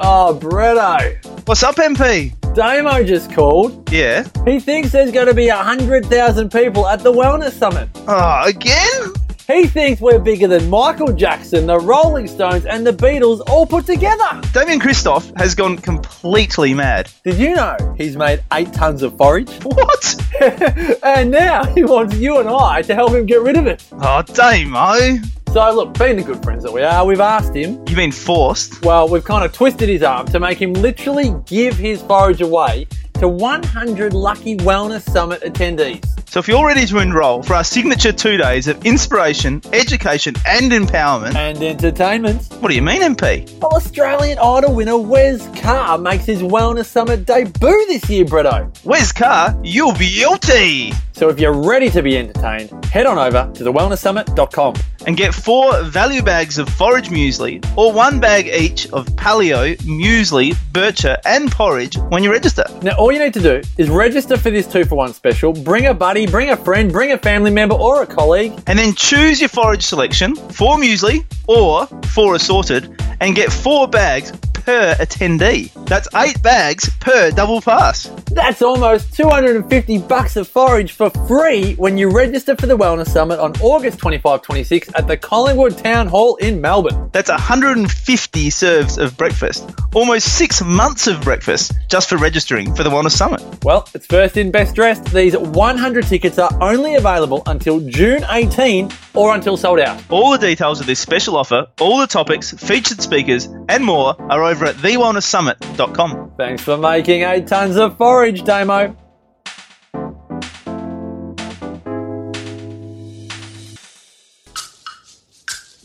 Oh, Bretto. What's up, MP? Damo just called. Yeah. He thinks there's going to be 100,000 people at the Wellness Summit. Oh, again? He thinks we're bigger than Michael Jackson, the Rolling Stones, and the Beatles all put together. Damian Kristof has gone completely mad. Did you know he's made eight tons of forage? What? and now he wants you and I to help him get rid of it. Oh, Damo. So, look, being the good friends that we are, we've asked him. You mean forced? Well, we've kind of twisted his arm to make him literally give his forage away to 100 lucky Wellness Summit attendees. So if you're ready to enroll for our signature two days of inspiration, education, and empowerment, And entertainment. what do you mean, MP? Well, Australian Idol winner Wes Carr makes his Wellness Summit debut this year, Bretto. Wes Carr, You'll be guilty. So if you're ready to be entertained, head on over to thewellnesssummit.com. And get four value bags of forage muesli or one bag each of paleo, muesli, bircher, and porridge when you register. Now, all you need to do is register for this two for one special, bring a buddy, bring a friend, bring a family member or a colleague, And then choose your forage selection, four muesli or four assorted, and get four bags per attendee. That's eight bags per double pass. That's almost 250 bucks of forage for free when you register for the Wellness Summit on August 25 26 at the Collingwood Town Hall in Melbourne. That's 150 serves of breakfast, almost six months of breakfast just for registering for the Wellness Summit. Well, it's first in, best dressed. These 100 tickets are only available until June 18 or until sold out. All the details of this special offer, all the topics, featured speakers, and more are over at thewellnesssummit.com. Thanks for making eight tons of forage, Damo.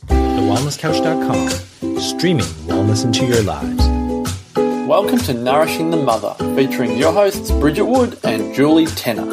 TheWellnessCouch.com, streaming wellness into your lives. Welcome to Nourishing the Mother, featuring your hosts Bridget Wood and Julie Tenner.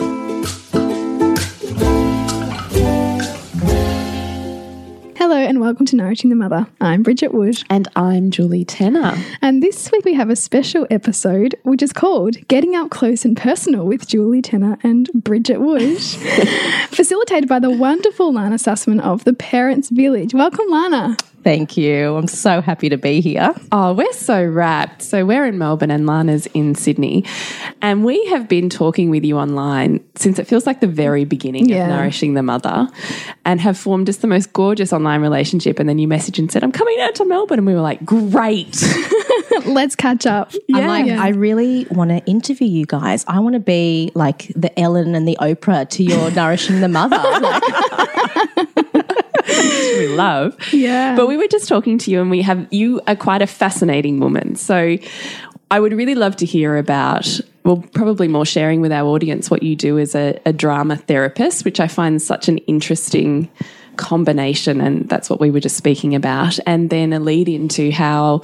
And welcome to Nourishing the Mother. I'm Bridget Wood, And I'm Julie Tenner. and this week we have a special episode which is called Getting Up Close and Personal with Julie Tenner and Bridget Wood, facilitated by the wonderful Lana Sussman of the Parents Village. Welcome, Lana. Thank you. I'm so happy to be here. Oh, we're so wrapped. So we're in Melbourne and Lana's in Sydney. And we have been talking with you online since it feels like the very beginning Yeah. of Nourishing the Mother and have formed just the most gorgeous online relationship. And then you messaged and said, I'm coming out to Melbourne. And we were like, great. Let's catch up. I'm like, Yeah. I really want to interview you guys. I want to be like the Ellen and the Oprah to your nourishing the mother. Like, we love. Yeah. But we were just talking to you, and we have you are quite a fascinating woman. So I would really love to hear about. Well, probably more sharing with our audience what you do as a, a drama therapist, which I find such an interesting combination, and that's what we were just speaking about. And then a lead into how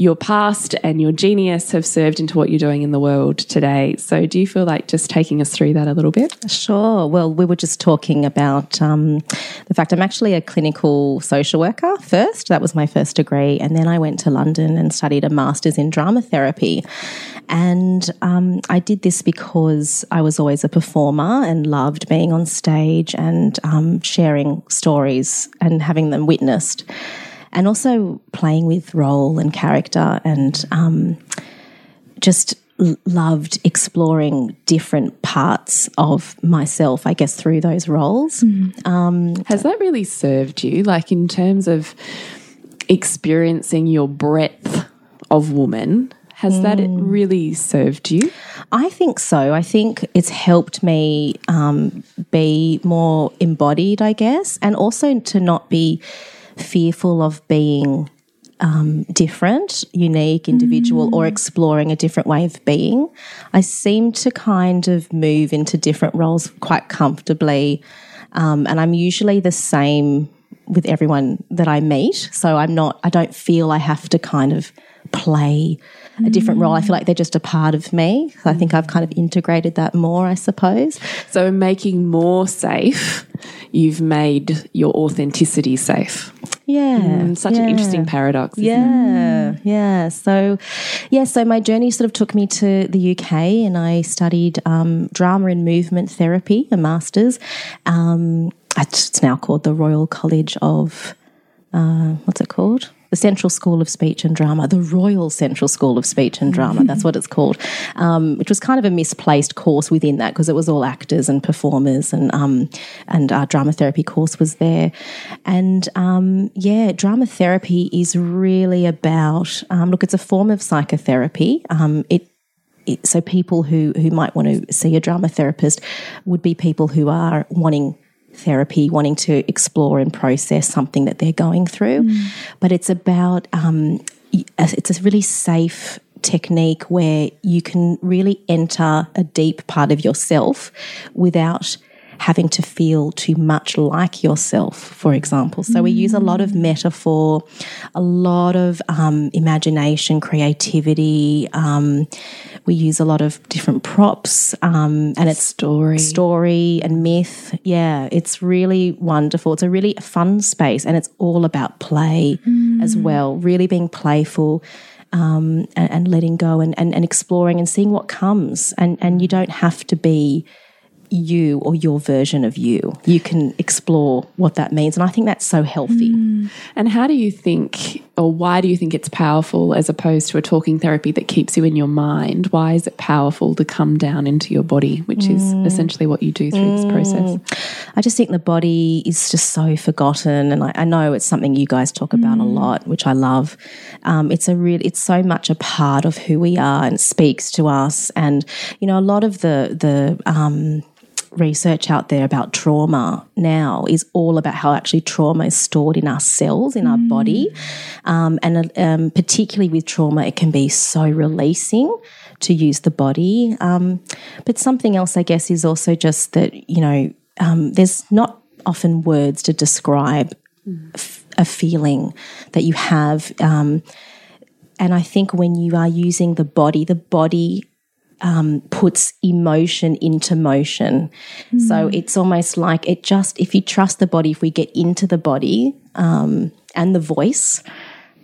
your past and your genius have served into what you're doing in the world today. So, do you feel like just taking us through that a little bit? sure. Well, we were just talking about um, the fact I'm actually a clinical social worker first. That was my first degree. And then I went to London and studied a master's in drama therapy. And um, I did this because I was always a performer and loved being on stage and um, sharing stories and having them witnessed. And also playing with role and character and um, just loved exploring different parts of myself, I guess, through those roles. Has that really served you, like in terms of experiencing your breadth of woman? Has that really served you? I think so. I think it's helped me um, be more embodied, I guess, and also to not be fearful of being um, different, unique, individual, or exploring a different way of being. I seem to kind of move into different roles quite comfortably, um, and I'm usually the same with everyone that I meet. So I'm not. I don't feel I have to kind of play a different role. I feel like they're just a part of me. So I think I've kind of integrated that more, I suppose. So, making more safe, you've made your authenticity safe. Yeah. And such an interesting paradox. isn't it? Yeah, yeah. So, yeah, so my journey sort of took me to the UK and I studied um, drama and movement therapy, a master's. Um, it's now called the Royal College of, uh, what's it called? The Central School of Speech and Drama, the Royal Central School of Speech and Drama. That's what it's called, um, which was kind of a misplaced course within that because it was all actors and performers, and um, and our drama therapy course was there. And um, yeah, drama therapy is really about um, look, it's a form of psychotherapy. Um, it so people who who might want to see a drama therapist would be people who are wanting therapy, wanting to explore and process something that they're going through. But it's about um, it's a really safe technique where you can really enter a deep part of yourself without having to feel too much like yourself, for example. So we use a lot of metaphor, a lot of um, imagination, creativity. Um, we use a lot of different props, um, and it's Story. story and myth. Yeah, it's really wonderful. It's a really fun space, and it's all about play as well. Really being playful. Um, and, and letting go and, and, and exploring and seeing what comes. And, and you don't have to be you or your version of you. You can explore what that means. And I think that's so healthy. And how do you think, or why do you think it's powerful as opposed to a talking therapy that keeps you in your mind? Why is it powerful to come down into your body, which is essentially what you do through this process? I just think the body is just so forgotten, and I, I know it's something you guys talk about a lot, which I love. Um, it's a real, it's so much a part of who we are, and speaks to us. And you know, a lot of the the um, research out there about trauma now is all about how actually trauma is stored in our cells in our body, um, and um, particularly with trauma, it can be so releasing to use the body. Um, but something else, I guess, is also just that you know um, there's not often words to describe a feeling that you have. Um, and I think when you are using the body, the body um, puts emotion into motion. So it's almost like it just, if you trust the body, if we get into the body um, and the voice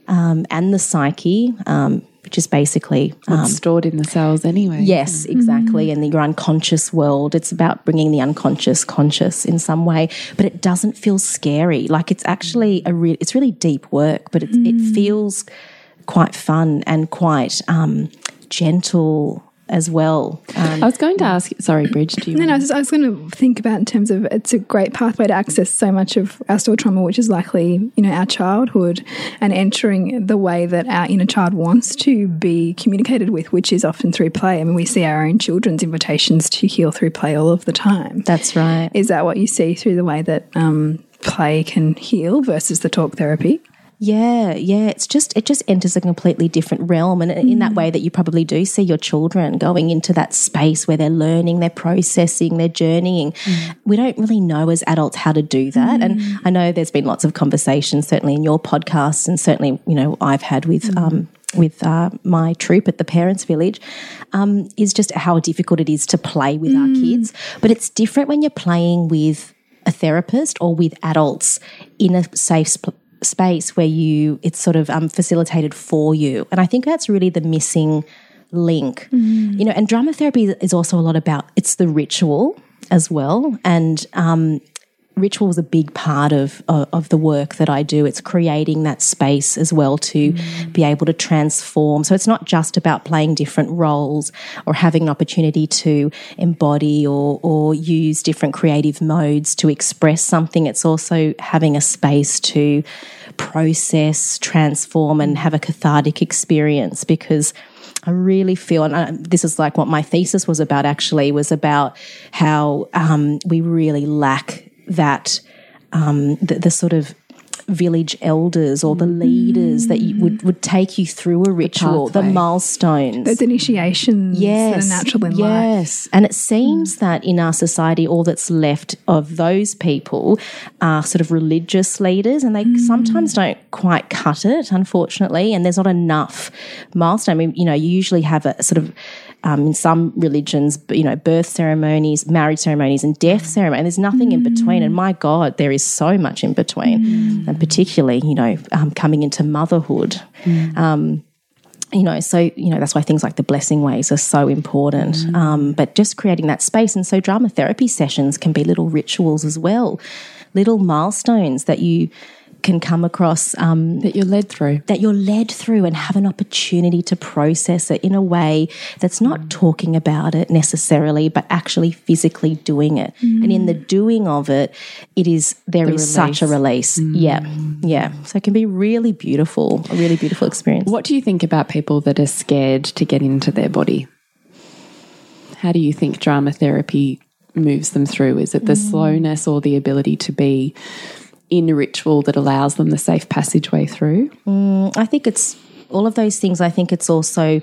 um, and the psyche, um, which is basically What's stored in the cells anyway. Yes, exactly. And your unconscious world. It's about bringing the unconscious conscious in some way, but it doesn't feel scary. Like it's actually a real. It's really deep work, but it, it feels quite fun and quite um, gentle as well. Um, I was going to ask, sorry, Bridge, do you No, want no, I was, I was going to think about in terms of it's a great pathway to access so much of our stored trauma, which is likely, you know, our childhood and entering the way that our inner child wants to be communicated with, which is often through play. I mean, we see our own children's invitations to heal through play all of the time. that's right. Is that what you see through the way that um, play can heal versus the talk therapy? Yeah, yeah. It's just it just enters a completely different realm, and in that way that you probably do see your children going into that space where they're learning, they're processing, they're journeying. We don't really know as adults how to do that, and I know there's been lots of conversations, certainly in your podcast, and certainly you know I've had with. Um, with uh, my troop at the Parents Village, um, is just how difficult it is to play with our kids. But it's different when you're playing with a therapist or with adults in a safe sp- space where you it's sort of um, facilitated for you. And i think that's really the missing link. You know and drama therapy is also a lot about it's the ritual as well. And um, ritual is a big part of, of of the work that I do. It's creating that space as well to mm. be able to transform. So it's not just about playing different roles or having an opportunity to embody or or use different creative modes to express something. It's also having a space to process, transform, and have a cathartic experience because. I really feel, and I, this is like what my thesis was about actually, was about how um, we really lack that, um, the, the sort of village elders or the leaders that you, would, would take you through a ritual, the, pathway. milestones. Those initiations that are natural in life. yes. And it seems that in our society, all that's left of those people are sort of religious leaders, and they sometimes don't quite cut it, unfortunately. And there's not enough milestone. I mean, you know, you usually have a sort of um, in some religions, you know, birth ceremonies, marriage ceremonies, and death ceremony. And there's nothing in between. And my God, there is so much in between, and particularly, you know, um, coming into motherhood. Um, you know, so you know that's why things like the blessing ways are so important. Um, but just creating that space, and so drama therapy sessions can be little rituals as well, little milestones that you can come across um, That you're led through. that you're led through and have an opportunity to process it in a way that's not mm. talking about it necessarily, but actually physically doing it. And in the mm. doing of it, it is there is such a release. Mm. Yeah, yeah. So it can be really beautiful, a really beautiful experience. What do you think about people that are scared to get into their body? How do you think drama therapy moves them through? Is it the slowness or the ability to be in a ritual that allows them the safe passageway through? Mm, I think it's all of those things. I think it's also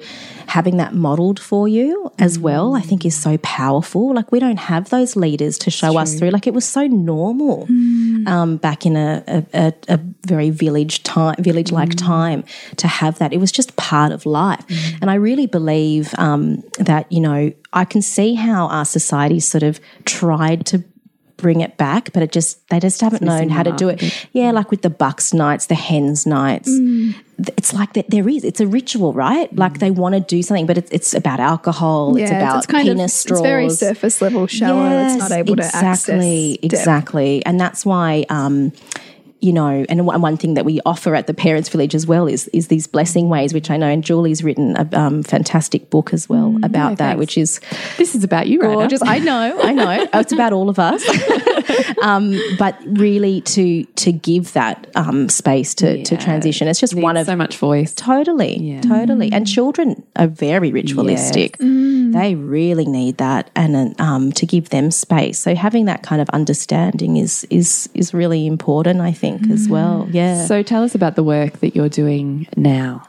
having that modeled for you as mm. well. I think is so powerful. Like we don't have those leaders to show us through. Like it was so normal mm. um, back in a, a, a, a very village time, village like time to have that. It was just part of life. And I really believe um, that you know I can see how our society sort of tried to bring it back, but it just they just haven't known how to do it. Yeah, like with the bucks nights, the hens nights. Mm. It's like that there is. It's a ritual, right? Like they want to do something, but it's, it's about alcohol. it's about it's kind penis of straws. it's very surface level shallow. it's not Yes, able to exactly, access depth. exactly, and that's why. Um, you know, and one thing that we offer at the Parents Village as well is is these blessing ways, which I know, and Julie's written a um, fantastic book as well about that, thanks. which is This is about you, right? gorgeous. I know, I know. Oh, it's about all of us. um, but really, to to give that um, space to, to transition, it's just one of so much voice. totally, totally. And children are very ritualistic. They really need that, and um, to give them space. So having that kind of understanding is is is really important. I think as well. Yeah. So tell us about the work that you're doing now.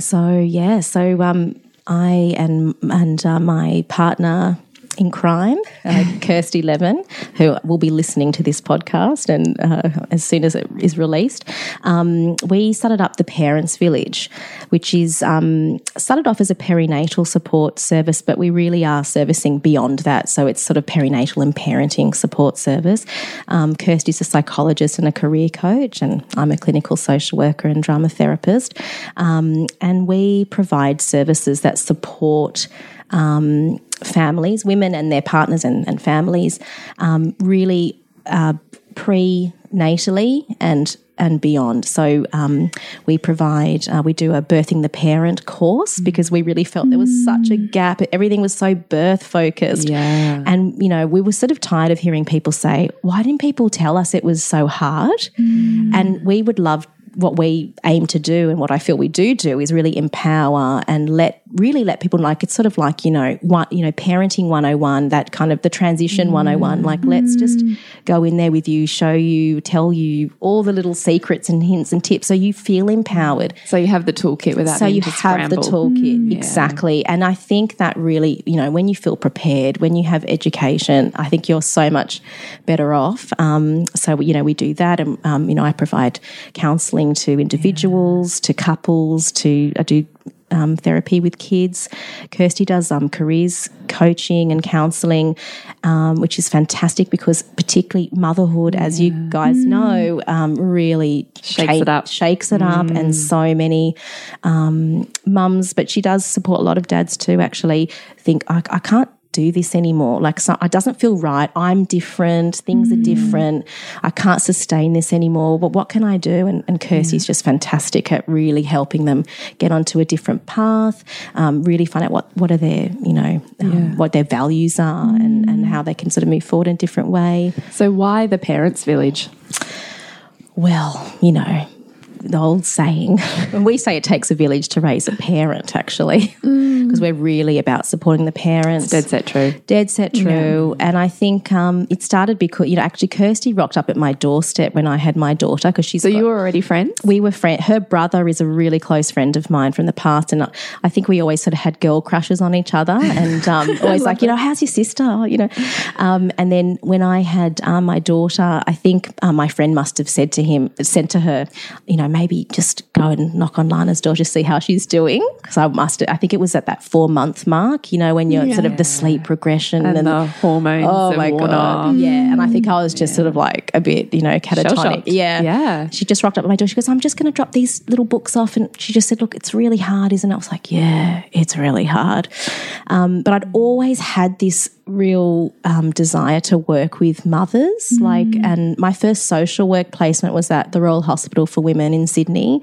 So yeah, so um, I and and uh, my partner in crime, uh, Kirsty Levin, who will be listening to this podcast, and uh, as soon as it is released, um, we started up the Parents Village, which is um, started off as a perinatal support service, but we really are servicing beyond that. So it's sort of perinatal and parenting support service. Um, Kirsty's a psychologist and a career coach, and I'm a clinical social worker and drama therapist. Um, and we provide services that support um, families, women and their partners and, and families, um, really uh, pre-natally and and beyond. So um, we provide, uh, we do a birthing the parent course because we really felt there was such a gap. Everything was so birth focused, Yeah. and you know we were sort of tired of hearing people say, "Why didn't people tell us it was so hard?" And we would love what we aim to do and what I feel we do do is really empower and let really let people like it's sort of like you know one you know parenting 101 that kind of the transition 101 like let's just go in there with you show you tell you all the little secrets and hints and tips so you feel empowered. So you have the toolkit without so you have the scramble. toolkit. Exactly. And i think that really you know when you feel prepared when you have education i think you're so much better off. Um, so you know we do that and um, you know i provide counseling to individuals to couples to i do um, therapy with kids. Kirsty does um, careers coaching and counselling, um, which is fantastic because particularly motherhood, as you guys know, um, really Shakes it up. Shakes it up, and so many um, mums. But she does support a lot of dads too. Actually, think I, I can't do this anymore. Like, so, it doesn't feel right. I'm different. Things are different. I can't sustain this anymore. But what can I do? And, and Kirsty's just fantastic at really helping them get onto a different path. Um, really find out what what are their you know um, what their values are and and how they can sort of move forward in a different way. So why the parents' village? Well, you know, the old saying, and we say it takes a village to raise a parent, actually, because we're really about supporting the parents. Dead set true. Dead set true. And I think um, it started because, you know, actually Kirsty rocked up at my doorstep when I had my daughter because she's So got- you were already friends? we were friend. Her brother is a really close friend of mine from the past, and I- think we always sort of had girl crushes on each other, and um, always like, you know, how's your sister? You know, um, and then when I had um, my daughter, I think uh, my friend must have said to him, said to her, you know, maybe just go and knock on Lana's door to see how she's doing, because I must. I think it was at that four month mark, you know, when you're sort of the sleep regression And the hormones Oh my god! off. Yeah, and I think I was just sort of like a bit, you know, catatonic. Yeah, Yeah. She just rocked up at my door. She goes, "I'm just going to drop these little books off," and she just said, "Look, it's really hard, isn't it?" I was like, "Yeah, it's really hard," um, but I'd always had this real um, desire to work with mothers. Like, and my first social work placement was at the Royal Hospital for Women in Sydney,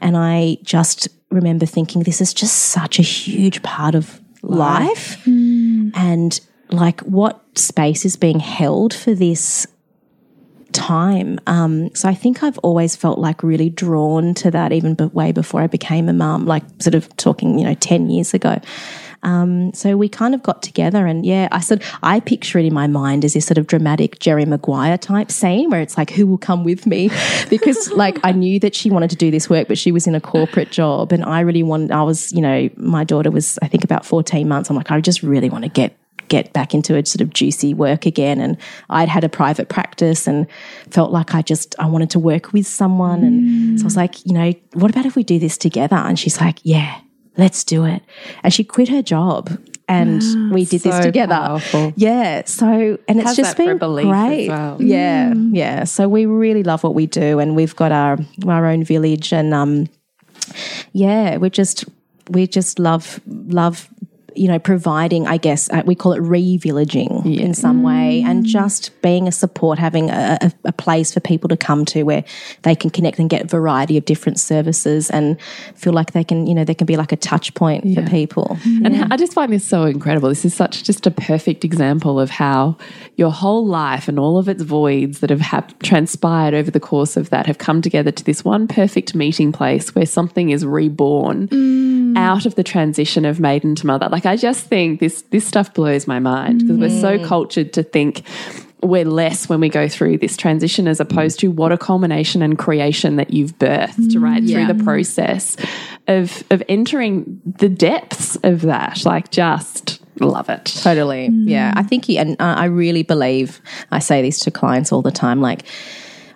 and I just remember thinking, "This is just such a huge part of life." and like what space is being held for this time. Um, so I think I've always felt like really drawn to that, even way before I became a mum, like sort of talking, you know, 10 years ago. Um, so we kind of got together and yeah, I said, I picture it in my mind as this sort of dramatic Jerry Maguire type scene where it's like, who will come with me? Because like I knew that she wanted to do this work, but she was in a corporate job and I really wanted, I was, you know, my daughter was, I think about 14 months. I'm like, I just really want to get get back into a sort of juicy work again and I'd had a private practice and felt like I just I wanted to work with someone and so I was like, you know, what about if we do this together? And she's like, yeah, let's do it. And she quit her job and we did this together. powerful. Yeah. So and it's Has just been great. well. Yeah. Yeah. So we really love what we do and we've got our our own village and um yeah, we just we just love love you know providing i guess uh, we call it re-villaging in some way and just being a support having a, a, a place for people to come to where they can connect and get a variety of different services and feel like they can you know there can be like a touch point for people. And I just find this so incredible. This is such just a perfect example of how your whole life and all of its voids that have hap- transpired over the course of that have come together to this one perfect meeting place where something is reborn out of the transition of maiden to mother. Like I just think this this stuff blows my mind because we're so mm. cultured to think we're less when we go through this transition as opposed to what a culmination and creation that you've birthed right Yeah. Mm, through the process of of entering the depths of that like just love it Totally. Yeah. Mm. I think, you, and I really believe, I say this to clients all the time, like,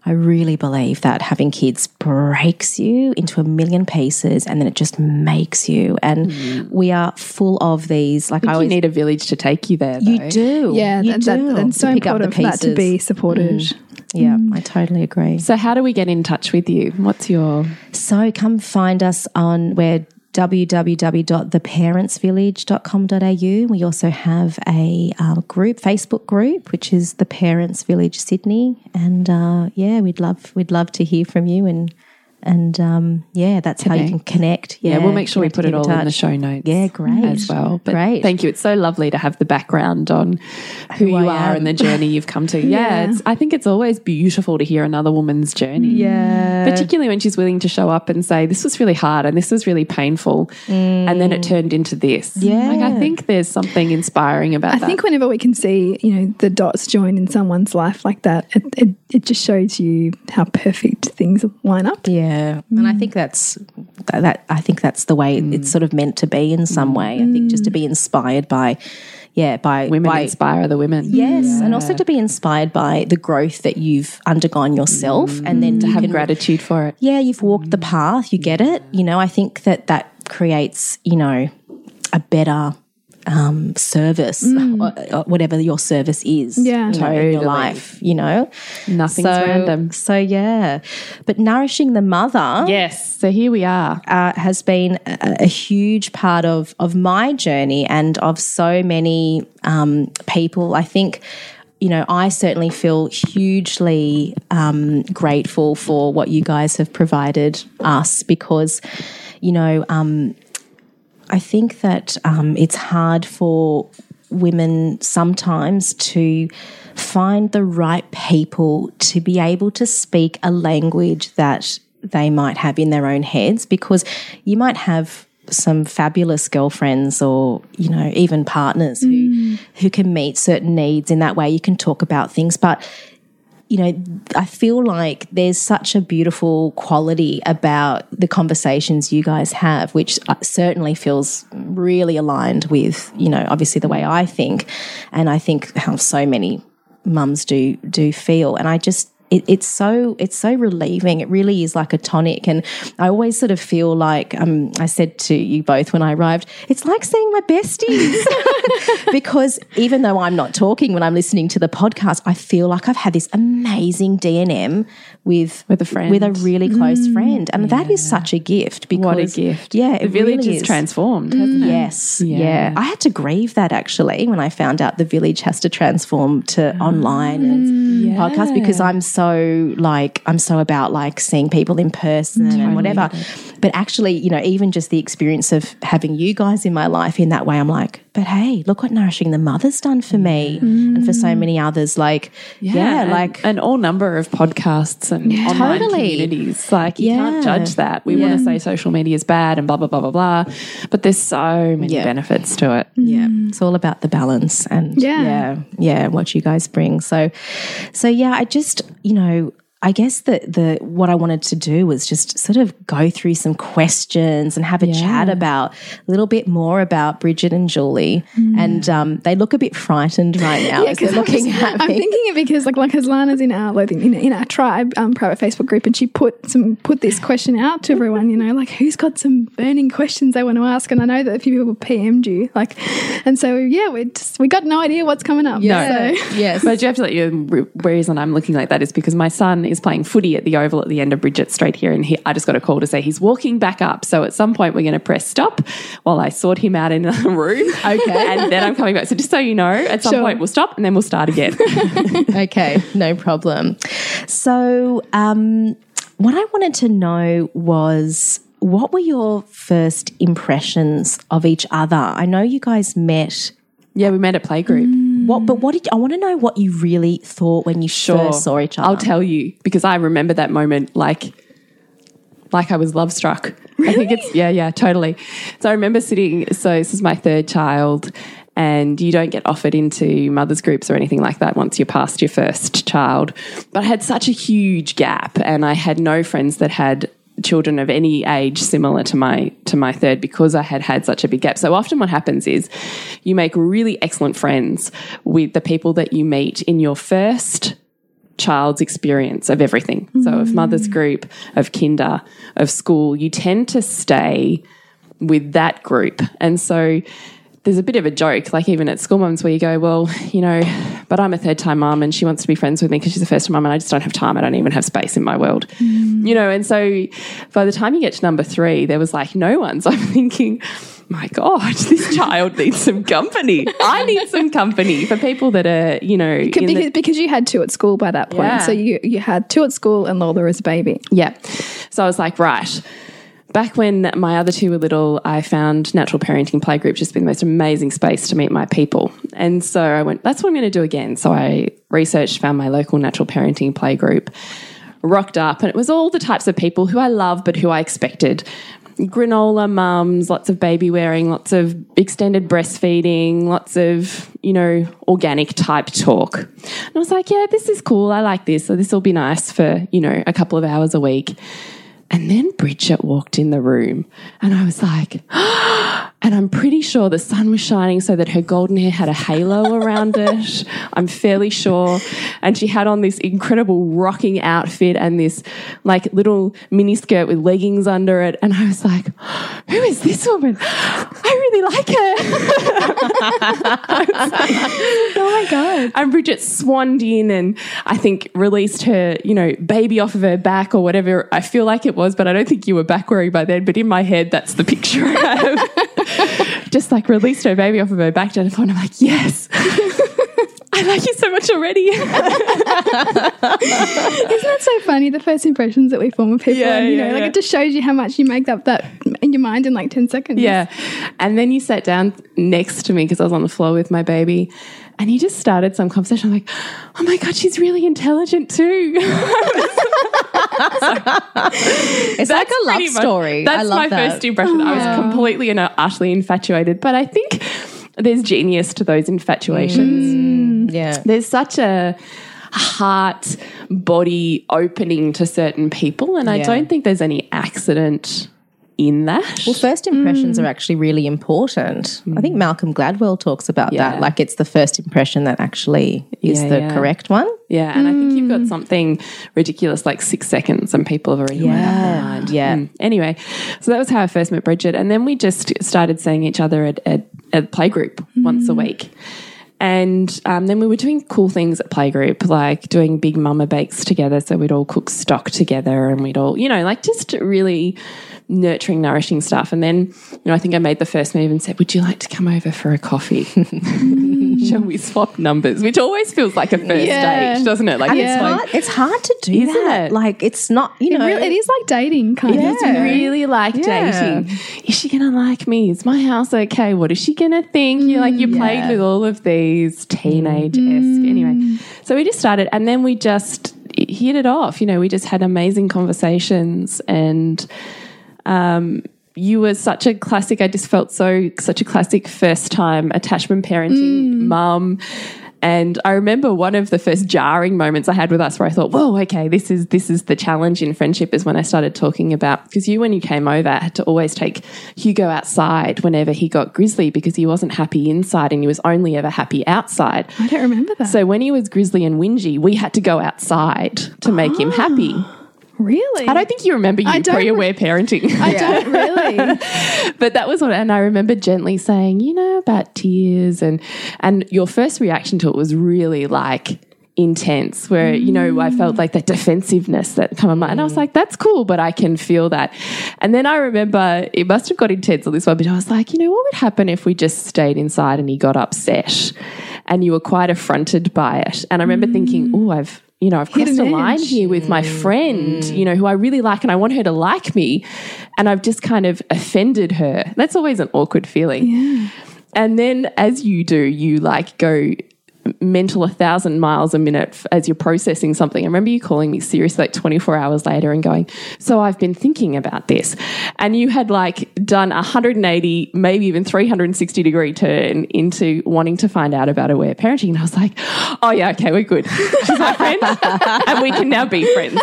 I really believe that having kids breaks you into a million pieces and then it just makes you. And mm. we are full of these, like, I you always need a village to take you there though. You do. Yeah, you that, do. that, that's so to pick up the important for that to be supported. Mm. Yeah, I totally agree. so how do we get in touch with you what's your So come find us on where www.theparentsvillage.com.au. We also have a um, group, Facebook group, which is the Parents Village Sydney, and uh, yeah, we'd love we'd love to hear from you and and um, yeah, that's how you can connect. yeah, we'll make sure we put it all in the show notes Yeah, great as well but great. thank you it's so lovely to have the background on who, you I are am. and the journey you've come to yeah, Yeah. It's, i think it's always beautiful to hear another woman's journey Yeah, particularly when she's willing to show up and say this was really hard and this was really painful and then it turned into this Yeah. like i think there's something inspiring about I that think whenever we can see, you know, the dots join in someone's life like that, it, it, it just shows you how perfect things line up. Yeah, and I think that's that. I think that's the way mm. it's sort of meant to be in some way. I think just to be mm. inspired by, yeah, by women by, inspire other women Yes, and also to be inspired by the growth that you've undergone yourself, mm. and then to have can, gratitude for it Yeah, you've walked the path. You get it. You know, I think that that creates, you know, a better um, service, or, or whatever your service is. Yeah. you know, in your life. You know, Nothing's so, random. So yeah, but nourishing the mother yes so here we are uh, has been a, a huge part of of my journey and of so many um, people. I think. You know, I certainly feel hugely um, grateful for what you guys have provided us because, you know, um, I think that um, it's hard for women sometimes to find the right people to be able to speak a language that they might have in their own heads because you might have some fabulous girlfriends or you know even partners who who can meet certain needs in that way. You can talk about things but you know, I feel like there's such a beautiful quality about the conversations you guys have, which uh, certainly feels really aligned with, you know, obviously the way I think, and I think how so many mums do do feel. And I just it, it's so it's so relieving. It really is like a tonic, and I always sort of feel like um, I said to you both when I arrived, it's like seeing my besties because even though I'm not talking when I'm listening to the podcast, I feel like I've had this amazing D&M with With a friend. with a really close friend, and that is such a gift. Because What a gift. Yeah, The it village really is transformed, hasn't it? Yes. Yeah. Yeah. I had to grieve that actually when I found out the village has to transform to Ah. online and podcast because I'm so like I'm so about like seeing people in person and whatever. But actually, you know, even just the experience of having you guys in my life in that way, I'm like, but hey, look what nourishing the mother's done for me and for so many others. Like, yeah, and- like an all number of podcasts and online Totally. communities. Like you can't judge that. We want to say social media is bad and blah blah blah blah blah, but there's so many Yeah. benefits to it. yeah it's all about the balance and Yeah. yeah yeah what you guys bring so so yeah i just you know I guess that the what I wanted to do was just sort of go through some questions and have a chat about a little bit more about Bridget and Julie, and um, they look a bit frightened right now as they're I'm looking just- at I'm thinking it because like like because Lana's in our like, in, in our tribe um, private Facebook group and she put some put this question out to everyone. You know, like who's got some burning questions they want to ask, and I know that a few people PM'd you like, and so yeah, we just we got no idea what's coming up. Yeah. So- yes, But you have to let you. The reason I'm looking like that is because my son is playing footy at the Oval at the end of Bridget Street here, and he, I just got a call to say he's walking back up. So at some point we're going to press stop while I sort him out in the room. Okay. and then I'm coming back. So just so you know, at some Sure. point we'll stop and then we'll start again. okay, no problem. So, um, what I wanted to know was what were your first impressions of each other? I know you guys met. yeah, we met at playgroup. What, but mm. what did I want to know? What you really thought when you first saw each other? I'll tell you because I remember that moment like like I was love struck. I think it's yeah, yeah, totally. So I remember sitting so this is my third child and you don't get offered into mothers groups or anything like that once you're past your first child. But I had such a huge gap and I had no friends that had children of any age similar to my to my third because I had had such a big gap. So often what happens is you make really excellent friends with the people that you meet in your first child's experience of everything. So, of mother's mm. group, of kinder, of school, you tend to stay with that group. And so, there's a bit of a joke, like even at school mums, where you go, Well, you know, but I'm a third time mum and she wants to be friends with me because she's a first time mum and I just don't have time. I don't even have space in my world. Mm. You know, and so by the time you get to number three, there was like no one. So I'm thinking, my God, this child needs some company. I need some company for people that are, you know, the- because, because you had two at school by that point, Yeah. so you you had two at school and Lola was a baby. Yeah. So I was like, right. Back when my other two were little, I found natural parenting playgroup just been the most amazing space to meet my people. And so I went, that's what I'm going to do again. So I researched, found my local natural parenting playgroup, rocked up, and it was all the types of people who I love but who I expected. Granola mums, lots of baby wearing, lots of extended breastfeeding, lots of, you know, organic type talk. And I was like, yeah, this is cool. I like this. So this will be nice for, you know, a couple of hours a week. And then Bridget walked in the room and I was like, oh, and I'm pretty sure the sun was shining so that her golden hair had a halo around it. I'm fairly sure. And she had on this incredible rocking outfit and this like little mini skirt with leggings under it. And I was like, who is this woman? I really like her. Oh my god! And Bridget swanned in and I think released her, you know, baby off of her back or whatever I feel like it was, but I don't think you were back wearing by then. But in my head, that's the picture I have. Just like released her baby off of her back to the phone. I'm like, yes. I like you so much already. Isn't that so funny? The first impressions that we form of people, Yeah, and, you yeah, know, like yeah. it just shows you how much you make up that in your mind in like ten seconds. yeah. And then you sat down next to me because I was on the floor with my baby. And you just started some conversation. I'm like, oh my God, she's really intelligent too. It's like a love pretty much- story. That's I love my that. first impression. I was completely and utterly infatuated. But I think there's genius to those infatuations. Mm. Mm. Yeah. There's such a heart body opening to certain people. And I don't think there's any accident in that. Well, first impressions are mm. actually really important. I think mm. Malcolm Gladwell talks about Yeah. that. Like it's the first impression that actually is Yeah, the yeah. correct one. yeah, and I think you've got mm. something ridiculous like six seconds, and people have already made up their mind. Yeah. Mm. Anyway, so that was how I first met Bridget, and then we just started seeing each other at at, at playgroup once a week. And um, then we were doing cool things at playgroup, like doing big mama bakes together. So we'd all cook stock together, and we'd all, you know, like just really nurturing, nourishing stuff. And then, you know, I think I made the first move and said, "Would you like to come over for a coffee? Shall we swap numbers?" Which always feels like a first Yeah. date, doesn't it? Like And it's like hard. It's hard to do Isn't that. it? Like it's not. You It, know, really, it is like dating, kind of. It's really like Yeah. dating. Is she going to like me? Is my house okay? What is she going to think? You like you played with all of these teenage esque. Anyway, so we just started, and then we just hit it off. You know, we just had amazing conversations, and um, you were such a classic. I just felt so such a classic first time attachment parenting mm. mum. And I remember one of the first jarring moments I had with us where I thought, whoa, okay, this is this is the challenge in friendship is when I started talking about because you when you came over had to always take Hugo outside whenever he got grizzly because he wasn't happy inside and he was only ever happy outside. I don't remember that. So when he was grizzly and whingy, we had to go outside to make him happy. Ah. Really? I don't think you remember you pre-aware parenting. I don't really. but that was what and I remember gently saying, you know, about tears and and your first reaction to it was really like intense where you know I felt mm. like that defensiveness that come on my and I was mm. like that's cool but I can feel that and then I remember it must have got intense on this one but I was like you know what would happen if we just stayed inside and he got upset and you were quite affronted by it and I remember thinking oh I've you know I've crossed a line edge. here with my mm. friend you know who I really like and I want her to like me and I've just kind of offended her. That's always an awkward feeling. And then, as you do, you like go mental a thousand miles a minute as you're processing something. I remember you calling me seriously like 24 hours later and going, So I've been thinking about this. And you had like done a 180, maybe even 360 degree turn into wanting to find out about aware parenting. And I was like, Oh, yeah, okay, we're good. She's my friend. and we can now be friends.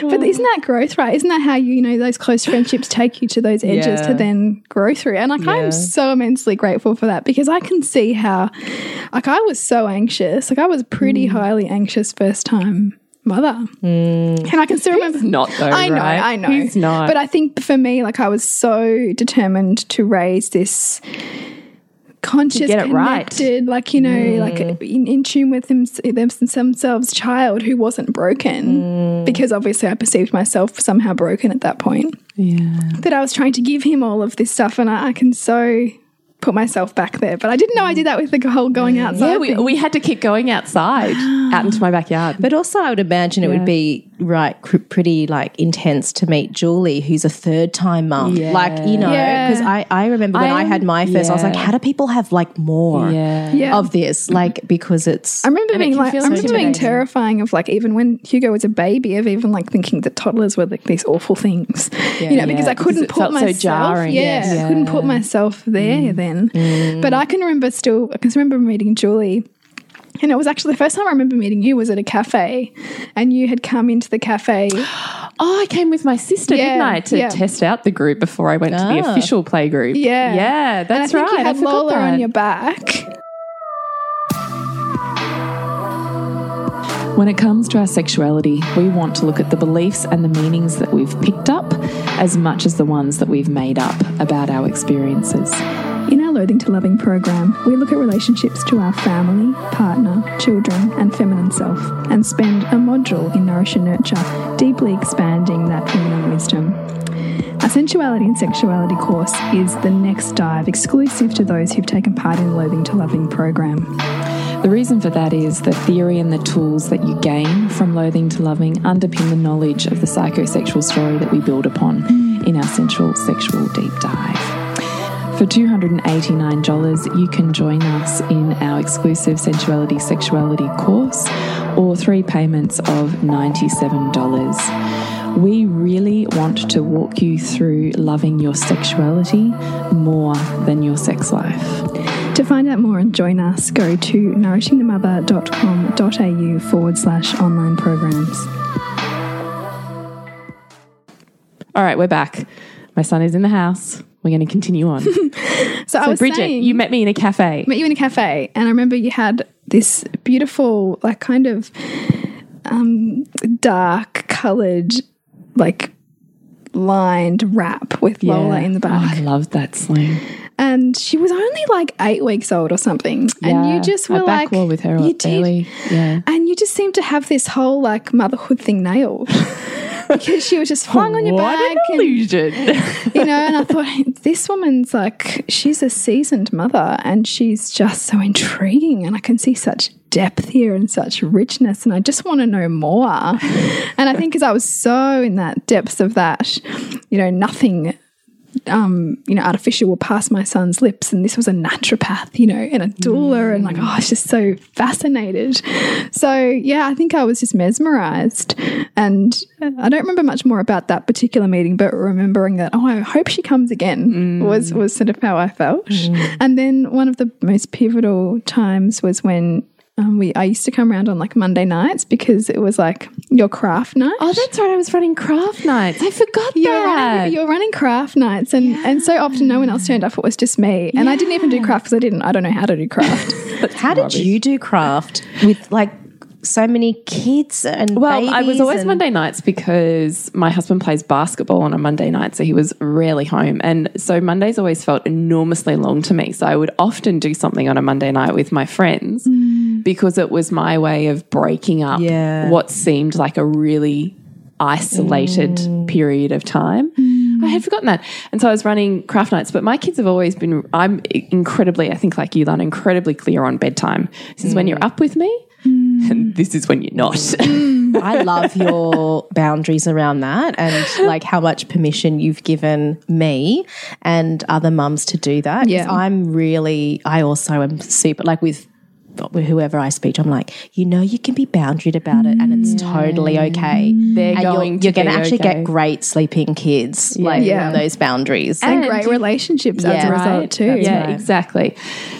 But isn't that growth, right? Isn't that how you, you know, those close friendships take you to those edges Yeah. to then grow through? And like, Yeah. I'm so immensely grateful for that because I can see how, like, I was so anxious. Like, I was pretty Mm. highly anxious first time mother. And I can still remember. not, though, I know, right? I know. He's not. But I think for me, like, I was so determined to raise this conscious, get it right. Mm. connected, like you know, like in, in tune with them, them, themselves, child who wasn't broken. Mm. Because obviously, I perceived myself somehow broken at that point. yeah. That I was trying to give him all of this stuff, and I, I can so put myself back there. But I didn't know I did that with the whole going outside. Yeah, we, thing. we had to keep going outside out into my backyard. But also, I would imagine it Yeah. would be right, cr- pretty like intense to meet Julie, who's a third time mum. Yeah. Like you know, Yeah. because I, I remember when I, I- had my first, I was like, how do people have like more Yeah. Yeah. of this? Like because it's I remember being can like, I feel so remember being terrifying of like even when Hugo was a baby, of even like thinking that toddlers were like these awful things, you know, because I couldn't because put felt so myself, jarring, yeah, yes. Mm. I couldn't put myself there then. But I can remember still, I can remember meeting Julie. And it was actually the first time I remember meeting you was at a cafe, and you had come into the cafe. Oh, I came with my sister, Yeah, didn't I, to yeah. test out the group before I went to the Ah. official play group. Yeah, yeah, and I that's think right. You I had forgot Lola that. on your back. When it comes to our sexuality, we want to look at the beliefs and the meanings that we've picked up as much as the ones that we've made up about our experiences. Our Loathing to Loving program, we look at relationships to our family, partner, children, and feminine self, and spend a module in Nourish and Nurture, deeply expanding that feminine wisdom. Our sensuality and sexuality course is the next dive exclusive to those who've taken part in the Loathing to Loving program. The reason for that is the theory and the tools that you gain from loathing to loving underpin the knowledge of the psychosexual story that we build upon in our sensual sexual deep dive. For $289, you can join us in our exclusive sensuality sexuality course or three payments of $97. We really want to walk you through loving your sexuality more than your sex life. To find out more and join us, go to nourishingthemother.com.au forward slash online programs. All right, we're back. My son is in the house. We're going to continue on. so, So, I was Bridget, saying, you met me in a cafe. met you in a cafe, and I remember you had this beautiful, like, kind of um, dark colored, like, lined wrap with Lola in the Oh, I back. loved that sling. And she was only like eight weeks old or something. and you Yeah, just were back like, wall with her you did. early. Yeah. And you just seemed to have this whole like motherhood thing nailed. because she was just flung on your what back. an and- illusion. you know, and I thought this woman's like she's a seasoned mother and she's just so intriguing and I can see such depth here and such richness and I just want to know more. and I think as I was so in that depths of that, you know, nothing um, you know, artificial will pass my son's lips, and this was a naturopath, you know, and a doula, and like, oh, I was just so fascinated. So yeah, I think I was just mesmerized, and I don't remember much more about that particular meeting, but remembering that, oh, I hope she comes again was was sort of how I felt. And then one of the most pivotal times was when. Um, we I used to come around on like Monday nights because it was like your craft night. oh, that's right. I was running craft nights. I forgot You're that. running, you're running craft nights, and, and so often no one else turned up. It was just me, and I didn't even do craft because I didn't. I don't know how to do craft. How did you do craft with like so many kids and Well, I was always Monday nights because my husband plays basketball on a Monday night, so he was rarely home. And so Mondays always felt enormously long to me. So I would often do something on a Monday night with my friends mm. Because it was my way of breaking up Yeah. what seemed like a really isolated mm. period of time. Mm. I had forgotten that. And so I was running craft nights, but my kids have always been, I'm incredibly, I think like you, Lana, incredibly clear on bedtime. This is when you're up with me, mm. and this is when you're not. I love your boundaries around that and like how much permission you've given me and other mums to do that. Yeah. I'm really, I also am super, like with whoever I speak to, I'm like, you know, you can be boundaried about it and it's totally mm. okay. They're and going you're, to you're going to actually okay. get great sleeping kids, like Yeah. those boundaries. and, And- great relationships as a Yeah. result too. yeah, right. exactly.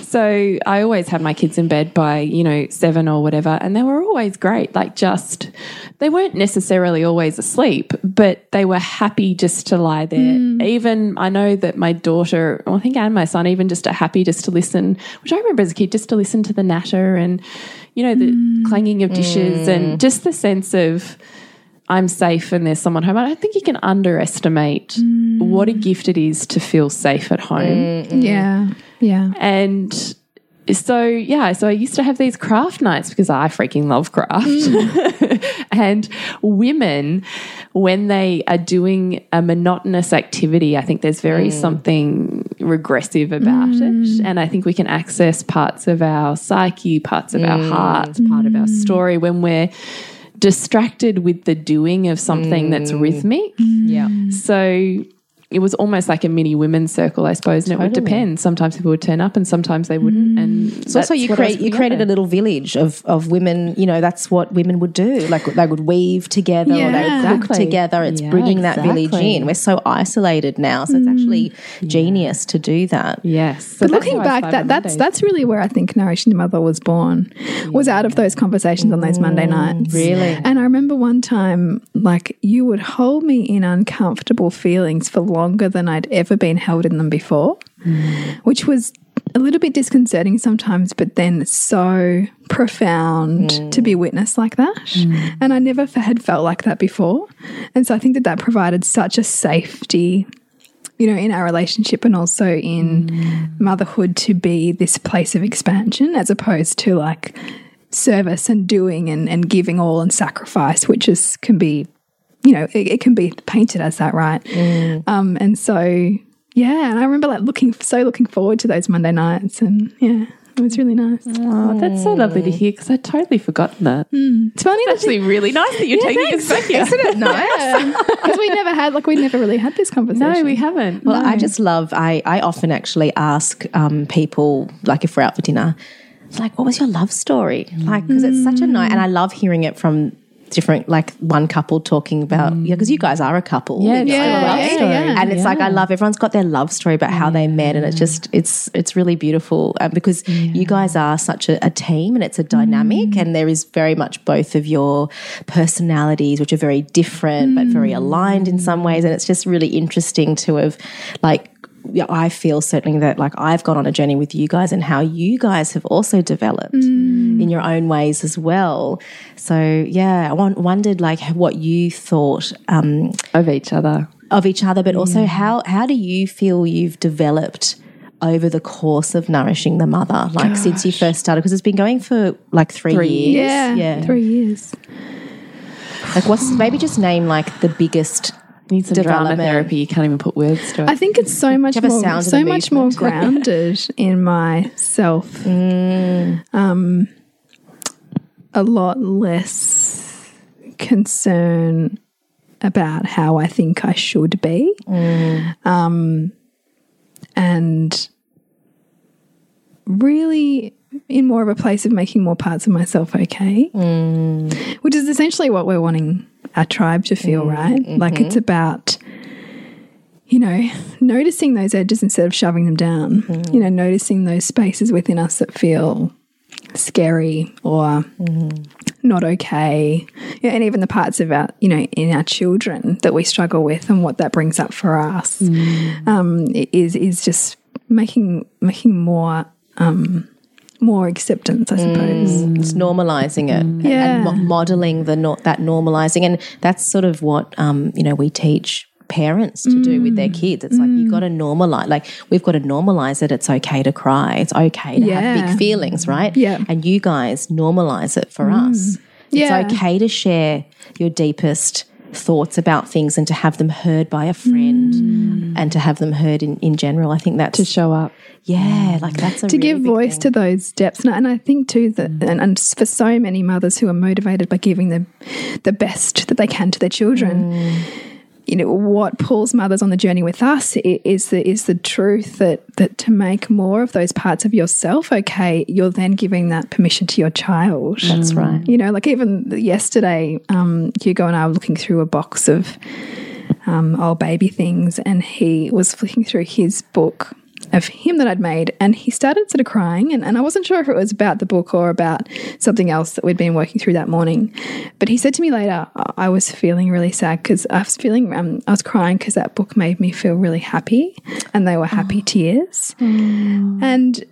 So I always had my kids in bed by, you know, seven or whatever, and they were always great. Like, just, they weren't necessarily always asleep, but they were happy just to lie there. Mm. Even, I know that my daughter, well, I think, and my son, even just are happy just to listen, which I remember as a kid, just to listen to the natter and, you know, the mm. clanging of dishes and mm. just the sense of, I'm safe and there's someone home. I don't think you can underestimate what a gift it is to feel safe at home. yeah, yeah. And so, yeah, so I used to have these craft nights because I freaking love craft. Mm. and women, when they are doing a monotonous activity, I think there's very mm. something regressive about it. Mm. And I think we can access parts of our psyche, parts of our hearts, part of our story when we're distracted with the doing of something that's rhythmic. yeah. So it was almost like a mini women's circle, I suppose, and it would depend. Sometimes people would turn up, and sometimes they wouldn't. Mm. And It's also you create you created a little village of, of women. You know that's what women would do. Like they would weave together or they would Yeah. cook Exactly. together. It's Yeah, bringing that village in. We're so isolated now, so it's mm. actually genius to do that. yes. So But looking back, that my that's that's really where I think Nourishing the Mother was born. Was out of those conversations on those Monday nights. Really? And I remember one time, like you would hold me in uncomfortable feelings for longer than I'd ever been held in them before, which was a little bit disconcerting sometimes, but then so profound mm. to be witnessed like that. Mm. And I never had felt like that before. And so I think that that provided such a safety you know, in our relationship and also in mm. motherhood to be this place of expansion as opposed to like service and doing and, and giving all and sacrifice, which is can be, you know, it, it can be painted as that, right? Um, and so, yeah, and I remember like looking so looking forward to those Monday nights, and yeah, it was really nice. Oh, that's so lovely to hear because I'd totally forgotten that. It's funny that Actually, really nice that you're taking us back here. isn't it nice? Because we never had like we never really had this conversation. No, we haven't. Well, I just love. I I often actually ask um, people like if we're out for dinner, it's like, what was your love story? Like because it's such a night, and I love hearing it from different, like one couple talking about, mm. yeah, because you guys are a couple. Yeah, It's it's like a Yeah, yeah, yeah. And it's like, I love everyone's got their love story about how they met. And it's just, it's, it's really beautiful uh, because you guys are such a, a team and it's a dynamic. Mm. And there is very much both of your personalities, which are very different, but very mm. aligned in some ways. And it's just really interesting to have, like, yeah, I feel certainly that like I've gone on a journey with you guys and how you guys have also developed in your own ways as well. So yeah, I wondered like what you thought um, Of each other. of each other, but also how how do you feel you've developed over the course of nourishing the mother, like since you first started? Because it's been going for like three, Three years. Yeah, yeah. three years. Like what's maybe just name like the biggest Need some drama therapy. You can't even put words to it. I think it's so much more, sound so much more grounded in myself. Mm. Um, a lot less concern about how I think I should be, Mm. um, and really in more of a place of making more parts of myself okay, Mm. which is essentially what we're wanting our tribe to feel, Mm, right? mm-hmm. Like it's about you know, noticing those edges instead of shoving them down. Mm. You know, noticing those spaces within us that feel scary or Mm-hmm. not okay. Yeah, and even the parts of our, you know, in our children that we struggle with and what that brings up for us Mm. um, is is just making making more um, more acceptance, I suppose. It's normalizing it and- Yeah. and mo- modeling the no- that normalizing, and that's sort of what um, you know we teach parents to do with Mm. their kids. It's like you got to normalize. Like we've got to normalize it. It's okay to cry. It's okay to have big feelings, right? Yeah. Mm. And you guys normalize it for us. Yeah. It's okay to share your deepest thoughts about things and to have them heard by a friend Mm. and to have them heard in, in general. I think that's to show up. yeah, like that's a to really give voice thing. to those depths and, and I think too that and, and for so many mothers who are motivated by giving the the best that they can to their children you know what pulls mothers on the journey with us is the is the truth that that to make more of those parts of yourself okay you're then giving that permission to your child That's right. you know like even yesterday um Hugo and I were looking through a box of um, old baby things, and he was flicking through his book of him that I'd made, and he started sort of crying, and, and I wasn't sure if it was about the book or about something else that we'd been working through that morning. But he said to me later, I was feeling really sad because I was feeling, um, I was crying because that book made me feel really happy, and they were happy tears, and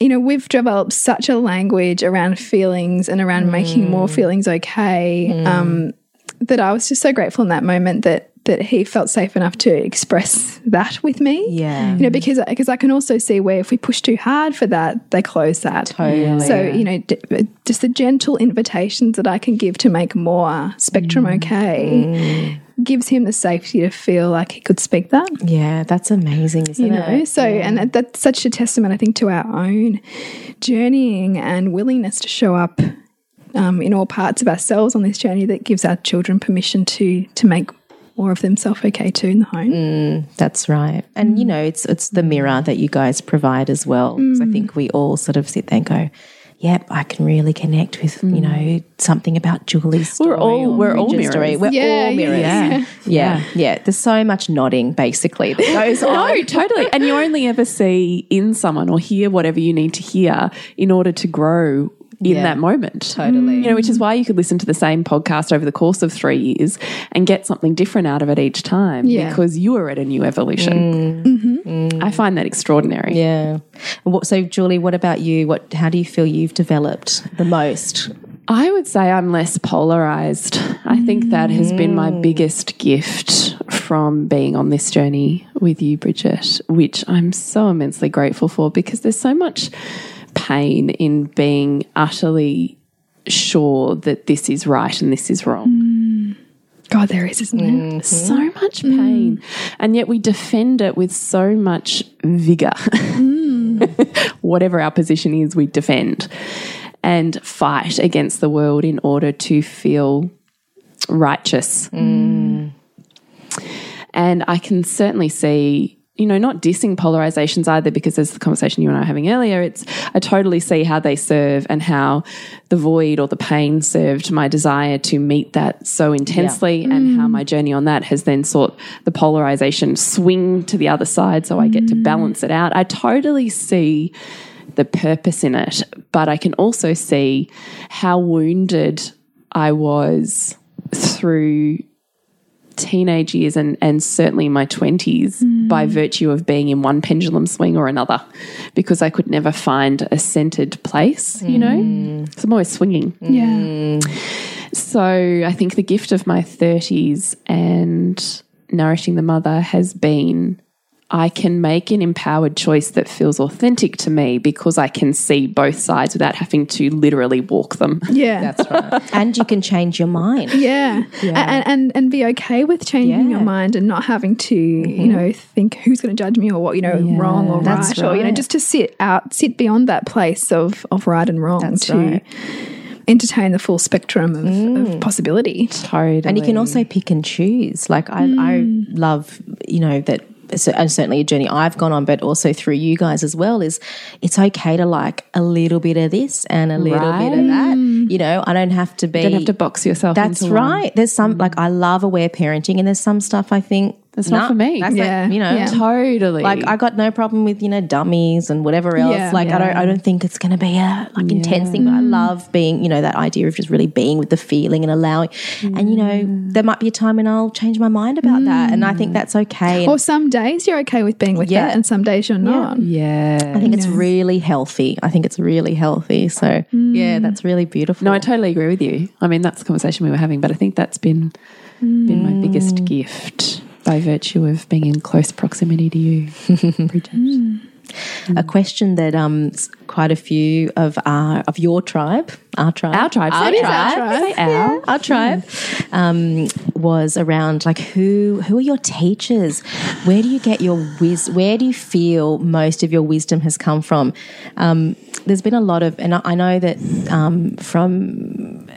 you know, we've developed such a language around feelings and around making more feelings okay. Um, that I was just so grateful in that moment that that he felt safe enough to express that with me. Yeah. You know, because because I can also see where if we push too hard for that, they close that. Totally. So you know, d- uh, just the gentle invitations that I can give to make more spectrum mm. okay mm. gives him the safety to feel like he could speak that Yeah, that's amazing, isn't you know it? so and that, that's such a testament i think to our own journeying and willingness to show up um, in all parts of ourselves on this journey that gives our children permission to to make more of themselves okay too in the home mm, That's right. And you mm. know, it's it's the mirror that you guys provide as well. 'Cause I mm. think we all sort of sit there and go, Yep, I can really connect with, you know, something about Julie's story. We're all- we're all Bridget's story. mirrors. We're Yeah, all yeah, mirrors. yeah. Yeah. yeah. There's so much nodding basically that goes on. No, totally. And you only ever see in someone or hear whatever you need to hear in order to grow in Yeah. that moment. Totally. You know, which is why you could listen to the same podcast over the course of three years and get something different out of it each time Yeah. because you are at a new evolution. Mm. Mm-hmm. I find that extraordinary. Yeah. What, so Julie, what about you? What how do you feel you've developed the most? I would say I'm less polarized. I think that has been my mm. biggest gift from being on this journey with you, Bridget, which I'm so immensely grateful for because there's so much pain in being utterly sure that this is right and this is wrong. Mm. god there is isn't there mm-hmm. So much pain. Mm. And yet we defend it with so much vigor. Mm. Whatever our position is, we defend and fight against the world in order to feel righteous. And I can certainly see you know, not dissing polarizations either, because there's the conversation you and I were having earlier. It's, I totally see how they serve and how the void or the pain served my desire to meet that so intensely, and how mm. my journey on that has then sought the polarization swing to the other side so I get to mm. balance it out. I totally see the purpose in it, but I can also see how wounded I was through teenage years and, and certainly my 20s mm. by virtue of being in one pendulum swing or another because I could never find a centered place, you know? Mm. So I'm always swinging. Yeah. So I think the gift of my 30s and nourishing the mother has been I can make an empowered choice that feels authentic to me because I can see both sides without having to literally walk them. Yeah. That's right. and you can change your mind. Yeah. And, and and be okay with changing your Yeah. Mm-hmm. mind and not having to, you know, think who's going to judge me or what, you know, wrong or That's right, or you know, just to sit out, sit beyond that place of of right and wrong That's to right. entertain the full spectrum of, Mm. of possibility. Totally. And you can also pick and choose. Like I, I love, you know, that so- and certainly a journey I've gone on, but also through you guys as well, is it's okay to like a little bit of this and a little bit of that. You know, I don't have to be. You don't have to box yourself That's into one. right. There's some like I love aware parenting, and there's some stuff I think That's not nah, for me. That's Yeah, like, you know, yeah. Totally. like I got no problem with you know dummies and whatever else. Yeah. like I don't I don't think it's going to be a like intense thing. But I love being you know that idea of just really being with the feeling and allowing. And you know there might be a time when I'll change my mind about that, and I think mm. that's okay. And Or some days you're okay with being with Yeah. that and some days you're not. yeah. I think it's really healthy. I think it's really healthy. So yeah, mm. that's really beautiful. No, I totally agree with you. I mean, that's the conversation we were having, but I think that's been been my mm. biggest gift by virtue of being in close proximity to you, Bridget. a question that um quite a few of our of your tribe, our tribe, Our tribe, our tribe, our. Say our. our tribe, um, was around like who who are your teachers? Where do you get your wis? Where do you feel most of your wisdom has come from? Um, there's been a lot of, and I, I know that um, from.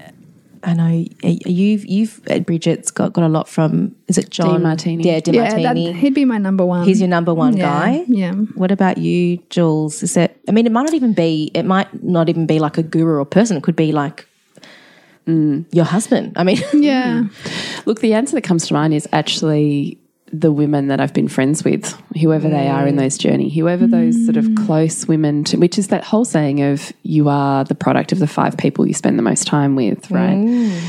I know uh, you've you've uh, Bridget's got, got a lot from is it John Demartini. Yeah, Dean Yeah, that, Martini. he'd be my number one. He's your number one Yeah, guy. yeah. What about you, Jules? Is it? I mean, it might not even be. It might not even be like a guru or person. It could be like your husband. I mean, Yeah. Look, the answer that comes to mind is actually the women that I've been friends with, whoever they are in mm. those journey, whoever those sort of mm. close women, to, which is that whole saying of you are the product of the five people you spend the most time with, right? Mm.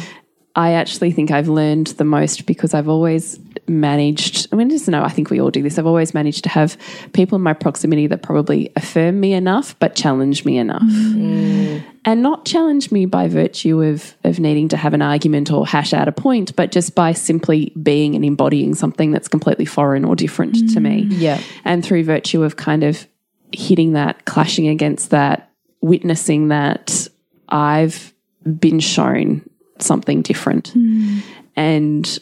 I actually think I've learned the most because I've always managed, I mean, just know, I think we all do this. I've always managed to have people in my proximity that probably affirm me enough, but challenge me enough. Mm. And not challenge me by virtue of, of needing to have an argument or hash out a point, but just by simply being and embodying something that's completely foreign or different to me. Mm. Yeah. And through virtue of kind of hitting that, clashing against that, witnessing that, I've been shown something different. Mm. And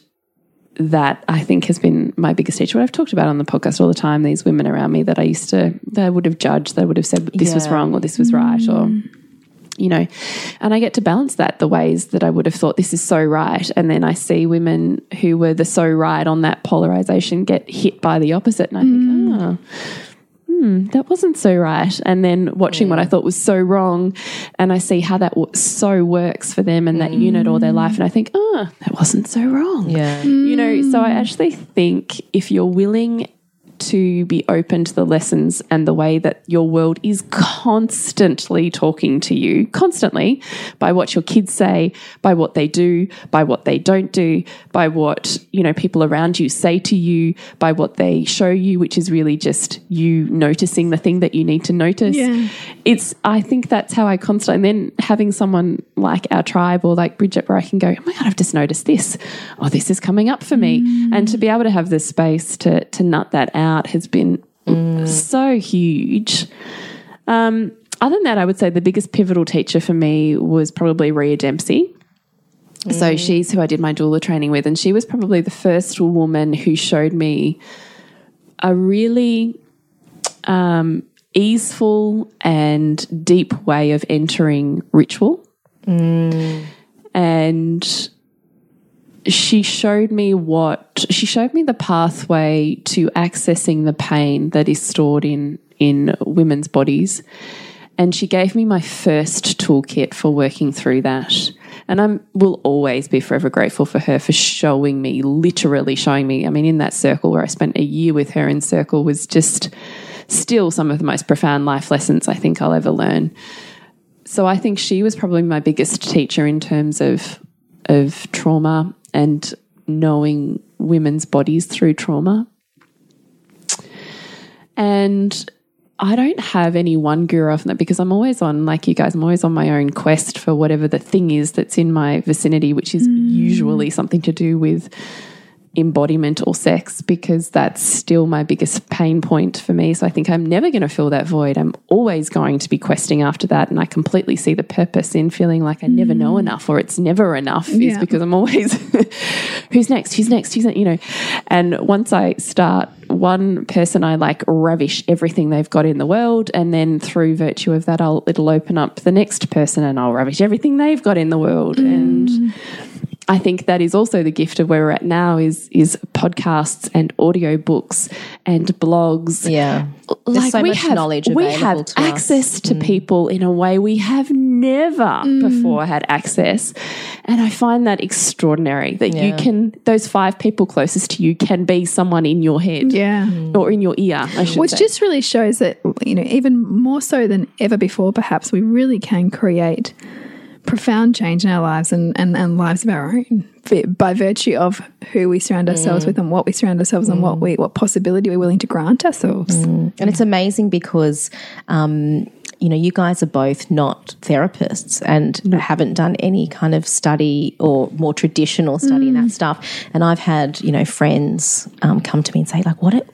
that I think has been my biggest teacher. What I've talked about on the podcast all the time, these women around me that I used to, that I would have judged, that I would have said this was wrong or this was right or, mm. you know, and I get to balance that the ways that I would have thought this is so right. And then I see women who were the so right on that polarization get hit by the opposite. And I think, oh, hmm, that wasn't so right. And then watching what I thought was so wrong, and I see how that w- so works for them and that unit all their life, and I think, oh, that wasn't so wrong. yeah, You know, so I actually think if you're willing to be open to the lessons and the way that your world is constantly talking to you, constantly by what your kids say, by what they do, by what they don't do, by what, you know, people around you say to you, by what they show you, which is really just you noticing the thing that you need to notice. Yeah. It's, I think that's how I constantly, and then having someone like our tribe or like Bridget where I can go, oh my God, I've just noticed this. Oh, this is coming up for me. Mm. And to be able to have the space to, to nut that out has been so huge. Um, other than that, I would say the biggest pivotal teacher for me was probably Rhea Dempsey. So she's who I did my doula training with, and she was probably the first woman who showed me a really um, easeful and deep way of entering ritual. And she showed me what she showed me the pathway to accessing the pain that is stored in in women's bodies and she gave me my first toolkit for working through that and I will always be forever grateful for her for showing me, literally showing me. I mean, in that circle where I spent a year with her in circle was just still some of the most profound life lessons I think I'll ever learn. So I think she was probably my biggest teacher in terms of of trauma and knowing women's bodies through trauma. And I don't have any one guru of that because I'm always on, like you guys, I'm always on my own quest for whatever the thing is that's in my vicinity, which is mm. usually something to do with embodiment or sex because that's still my biggest pain point for me. So I think I'm never going to fill that void. I'm always going to be questing after that. And I completely see the purpose in feeling like I never know mm. enough or it's never enough yeah. is because I'm always, who's next? Who's next? Who's next? You know, and once I start one person, I like ravish everything they've got in the world. And then through virtue of that, I'll, it'll open up the next person and I'll ravish everything they've got in the world. Mm. And I think that is also the gift of where we're at now is is podcasts and audio books and blogs. Yeah. like so we have, knowledge we have to access us. to mm. people in a way we have never mm. before had access. And I find that extraordinary that yeah. you can those five people closest to you can be someone in your head. Yeah. Mm. Or in your ear, I should Which say. just really shows that, you know, even more so than ever before, perhaps, we really can create profound change in our lives and, and, and lives of our own by virtue of who we surround ourselves mm. with and what we surround ourselves mm. and what we what possibility we're willing to grant ourselves. Mm. And it's amazing because um, you know, you guys are both not therapists and no. haven't done any kind of study or more traditional study in that mm. stuff. And I've had, you know, friends um, come to me and say, like, what,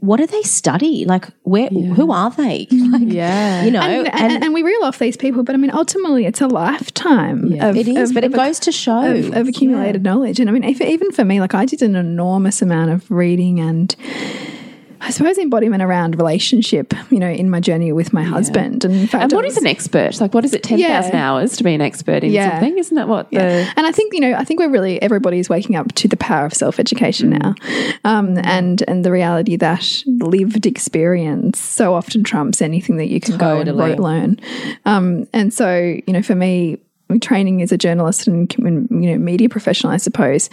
what do they study? Like, where? Yeah. Who are they? Like, yeah, you know, and, and, and, we reel off these people, but I mean, ultimately, it's a lifetime. Yeah. Of, it is, of, but it goes to show of, of accumulated yeah. knowledge. And I mean, if, even for me, like I did an enormous amount of reading and I suppose embodiment around relationship, you know, in my journey with my yeah. husband. And, in fact, and what was, is an expert? Like, what is it, 10,000 yeah. hours to be an expert in yeah. something? Isn't that what the. And I think, you know, I think we're really, everybody's waking up to the power of self education mm. now. Um, and, and the reality that lived experience so often trumps anything that you can totally. go and learn. Um, and so, you know, for me, training as a journalist and you know media professional, I suppose,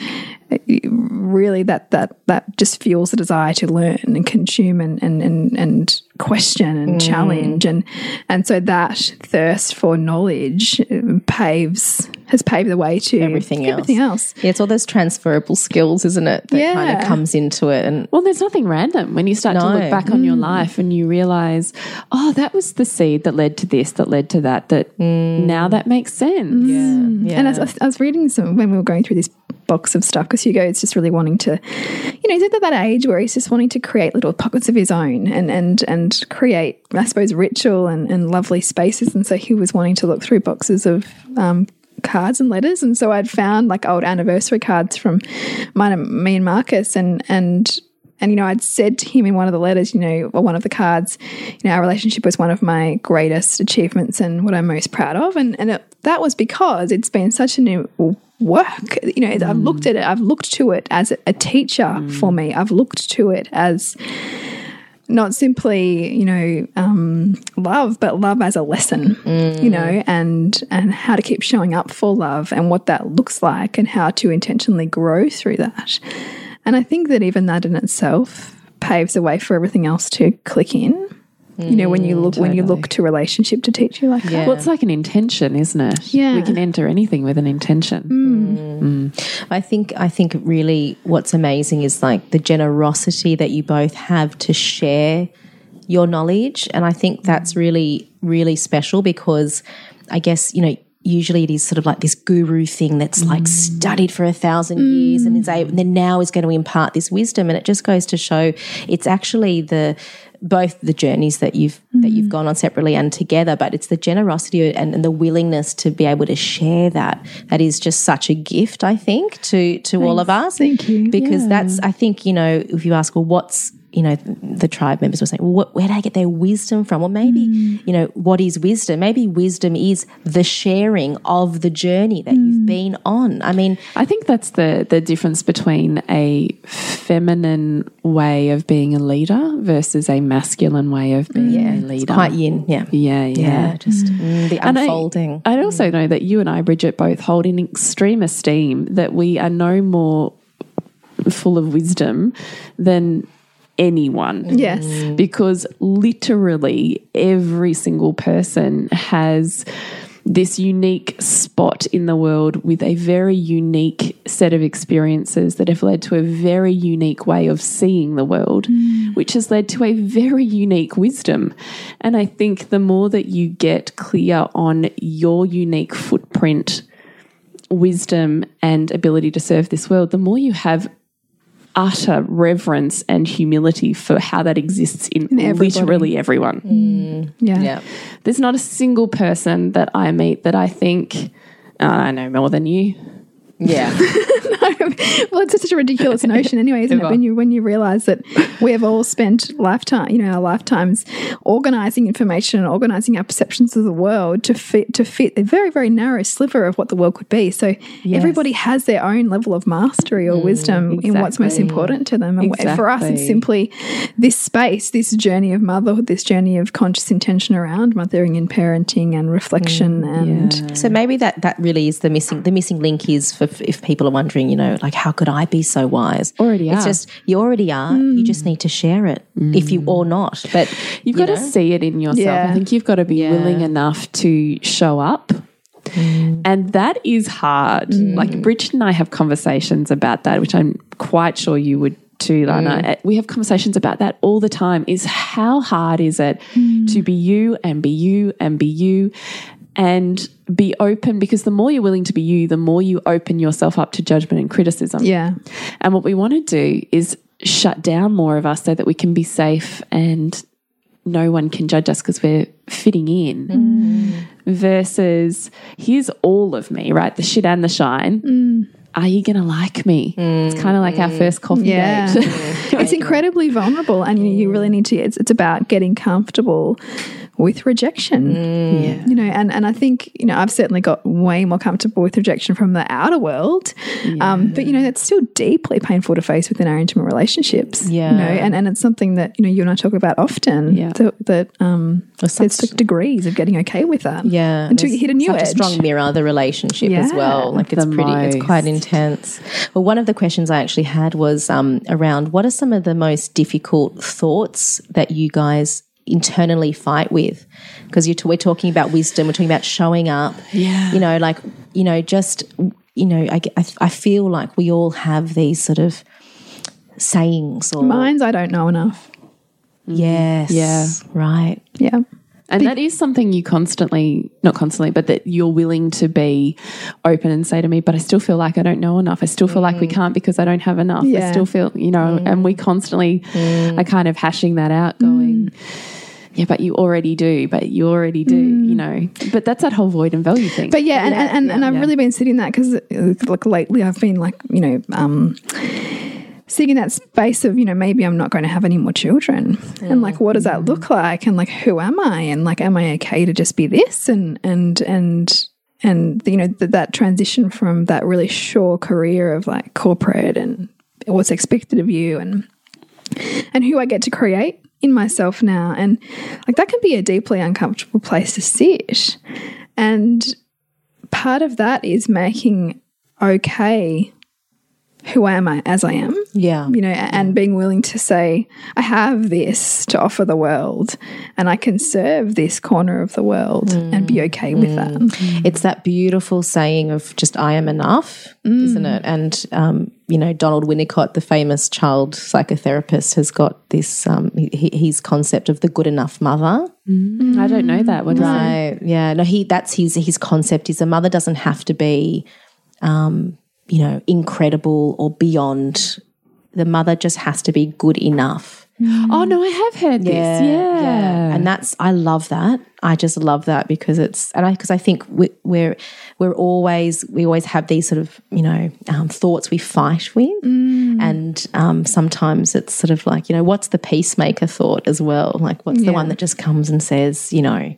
really that that that just fuels the desire to learn and consume and and and, and question and mm. challenge and and so that thirst for knowledge paves has paved the way to everything else. Everything else. Yeah, it's all those transferable skills, isn't it? That yeah. kind of comes into it. And well, there's nothing random when you start no. to look back on your mm. life and you realize, oh, that was the seed that led to this, that led to that. That mm. now that makes sense. Yeah, yeah. And I, I was reading some when we were going through this box of stuff because Hugo is just really wanting to, you know, he's at that age where he's just wanting to create little pockets of his own and and and create, I suppose, ritual and, and lovely spaces. And so he was wanting to look through boxes of um, cards and letters, and so I'd found like old anniversary cards from mine, me and Marcus, and and and you know I'd said to him in one of the letters, you know, or one of the cards, you know, our relationship was one of my greatest achievements and what I'm most proud of, and and it, that was because it's been such a new work. You know, mm. I've looked at it, I've looked to it as a teacher mm. for me. I've looked to it as not simply you know um, love but love as a lesson mm. you know and and how to keep showing up for love and what that looks like and how to intentionally grow through that and i think that even that in itself paves the way for everything else to click in Mm, you know, when you look totally. when you look to relationship to teach you like yeah. that. Well, it's like an intention, isn't it? Yeah, we can enter anything with an intention. Mm. Mm. I think I think really what's amazing is like the generosity that you both have to share your knowledge, and I think that's really really special because I guess you know usually it is sort of like this guru thing that's mm. like studied for a thousand mm. years and is able, and then now is going to impart this wisdom and it just goes to show it's actually the both the journeys that you've mm. that you've mm. gone on separately and together but it's the generosity and, and, the willingness to be able to share that that is just such a gift i think to to Thanks. all of us thank you because yeah. that's i think you know if you ask well what's you know, the tribe members were saying, well, what, where do I get their wisdom from? Well, maybe, mm. you know, what is wisdom? Maybe wisdom is the sharing of the journey that you've mm. been on. I mean, I think that's the the difference between a feminine way of being a leader versus a masculine way of being mm. yeah, a leader. quite yin. Yeah. yeah, yeah. Yeah, just mm, the And I- unfolding. I, also know that you and I, Bridget, both hold in extreme esteem that we are no more full of wisdom than anyone. Yes. Because literally every single person has this unique spot in the world with a very unique set of experiences that have led to a very unique way of seeing the world, mm. which has led to a very unique wisdom. And I think the more that you get clear on your unique footprint, wisdom, and ability to serve this world, the more you have utter reverence and humility for how that exists in, everybody. literally everyone. Hmm. Yeah. yeah. There's not a single person that I meet that I think "Oh, I know more than you. Yeah. well, it's such a ridiculous notion, anyway, isn't it? When you when you realize that we have all spent lifetime, you know, our lifetimes organizing information and organizing our perceptions of the world to fit to fit a very very narrow sliver of what the world could be. So everybody has their own level of mastery or mm, wisdom in what's most important to them. And for us, it's simply this space, this journey of motherhood, this journey of conscious intention around mothering and parenting and reflection mm, and So maybe that that really is the missing the missing link is for if people are wondering, you know, like how could I be so wise? Already it's are. just you already are. You mm. just need to share it if you or not. But You've you got to see it in yourself. Yeah. I think you've got to be willing enough to show up. Mm. And that is hard. Mm. Like Bridget and I have conversations about that, which I'm quite sure you would too, Lana. Uh, We have conversations about that all the time. Is how hard is it to be you and be you and be you and be open because the more you're willing to be you, the more you open yourself up to judgment and criticism. yeah. And what we want to do is shut down more of us so that we can be safe and no one can judge us because we're fitting in. Mm. Versus here's all of me, right? The shit and the shine. Mm. Are you going to like me? It's mm. kind of like our first coffee Yeah. date. it's incredibly vulnerable and you, you really need to it's, it's about getting comfortable with rejection yeah. you know and, and i think you know i've certainly got way more comfortable with rejection from the outer world um, but you know that's still deeply painful to face within our intimate relationships Yeah. you know and, and it's something that you know you and i talk about often Yeah. that, that um, such- there's the degrees of getting okay with that yeah, until you hit a new such edge a strong mirror the relationship as well. Like it's the pretty, it's quite intense. Well, one of the questions I actually had was um, around what are some of the most difficult thoughts that you guys internally fight with. Because t- we're talking about wisdom we're talking about showing up. Yeah. you know like you know just you know I, I, I feel like we all have these sort of sayings or mine's i don't know enough. Yes. Yeah. right. Yeah. And that is something you constantly, not constantly, but that you're willing to be open and say to me, but I still feel like I don't know enough. I still feel like we mm. can't because I don't have enough. I still feel, you know, and we mm. constantly are mm. kind of hashing that out, going, yeah, but you already do, but you already do, you know. But that's that whole void and value thing. But yeah, and, and, and, and I've yeah. really been sitting that because like lately I've been like, you know, um, sitting that space of, you know, maybe I'm not going to have any more children. And like, what does that look like? And like, who am I? And like, am I okay to just be this? And, and, and, and, you know, th- that transition from that really sure career of like corporate and what's expected of you and, and who I get to create in myself now. And like that can be a deeply uncomfortable place to sit. And part of that is making okay who am I as I am, yeah you know, and being willing to say, I have this to offer the world and I can serve this corner of the world and be okay with that. It's that beautiful saying of just I am enough, isn't it? And um, you know, Donald Winnicott, the famous child psychotherapist, has got this um, he, his concept of the good enough mother. I don't know that. What is it? Right? Yeah. No, he that's his his concept is a mother doesn't have to be, um, you know, incredible or beyond the mother just has to be good enough. Oh no, I have heard this. Yeah. And that's I love that. I just love that because it's and I because I think we, we're we're always we always have these sort of you know um, thoughts we fight with, and um, sometimes it's sort of like you know what's the peacemaker thought as well. Like what's the one that just comes and says you know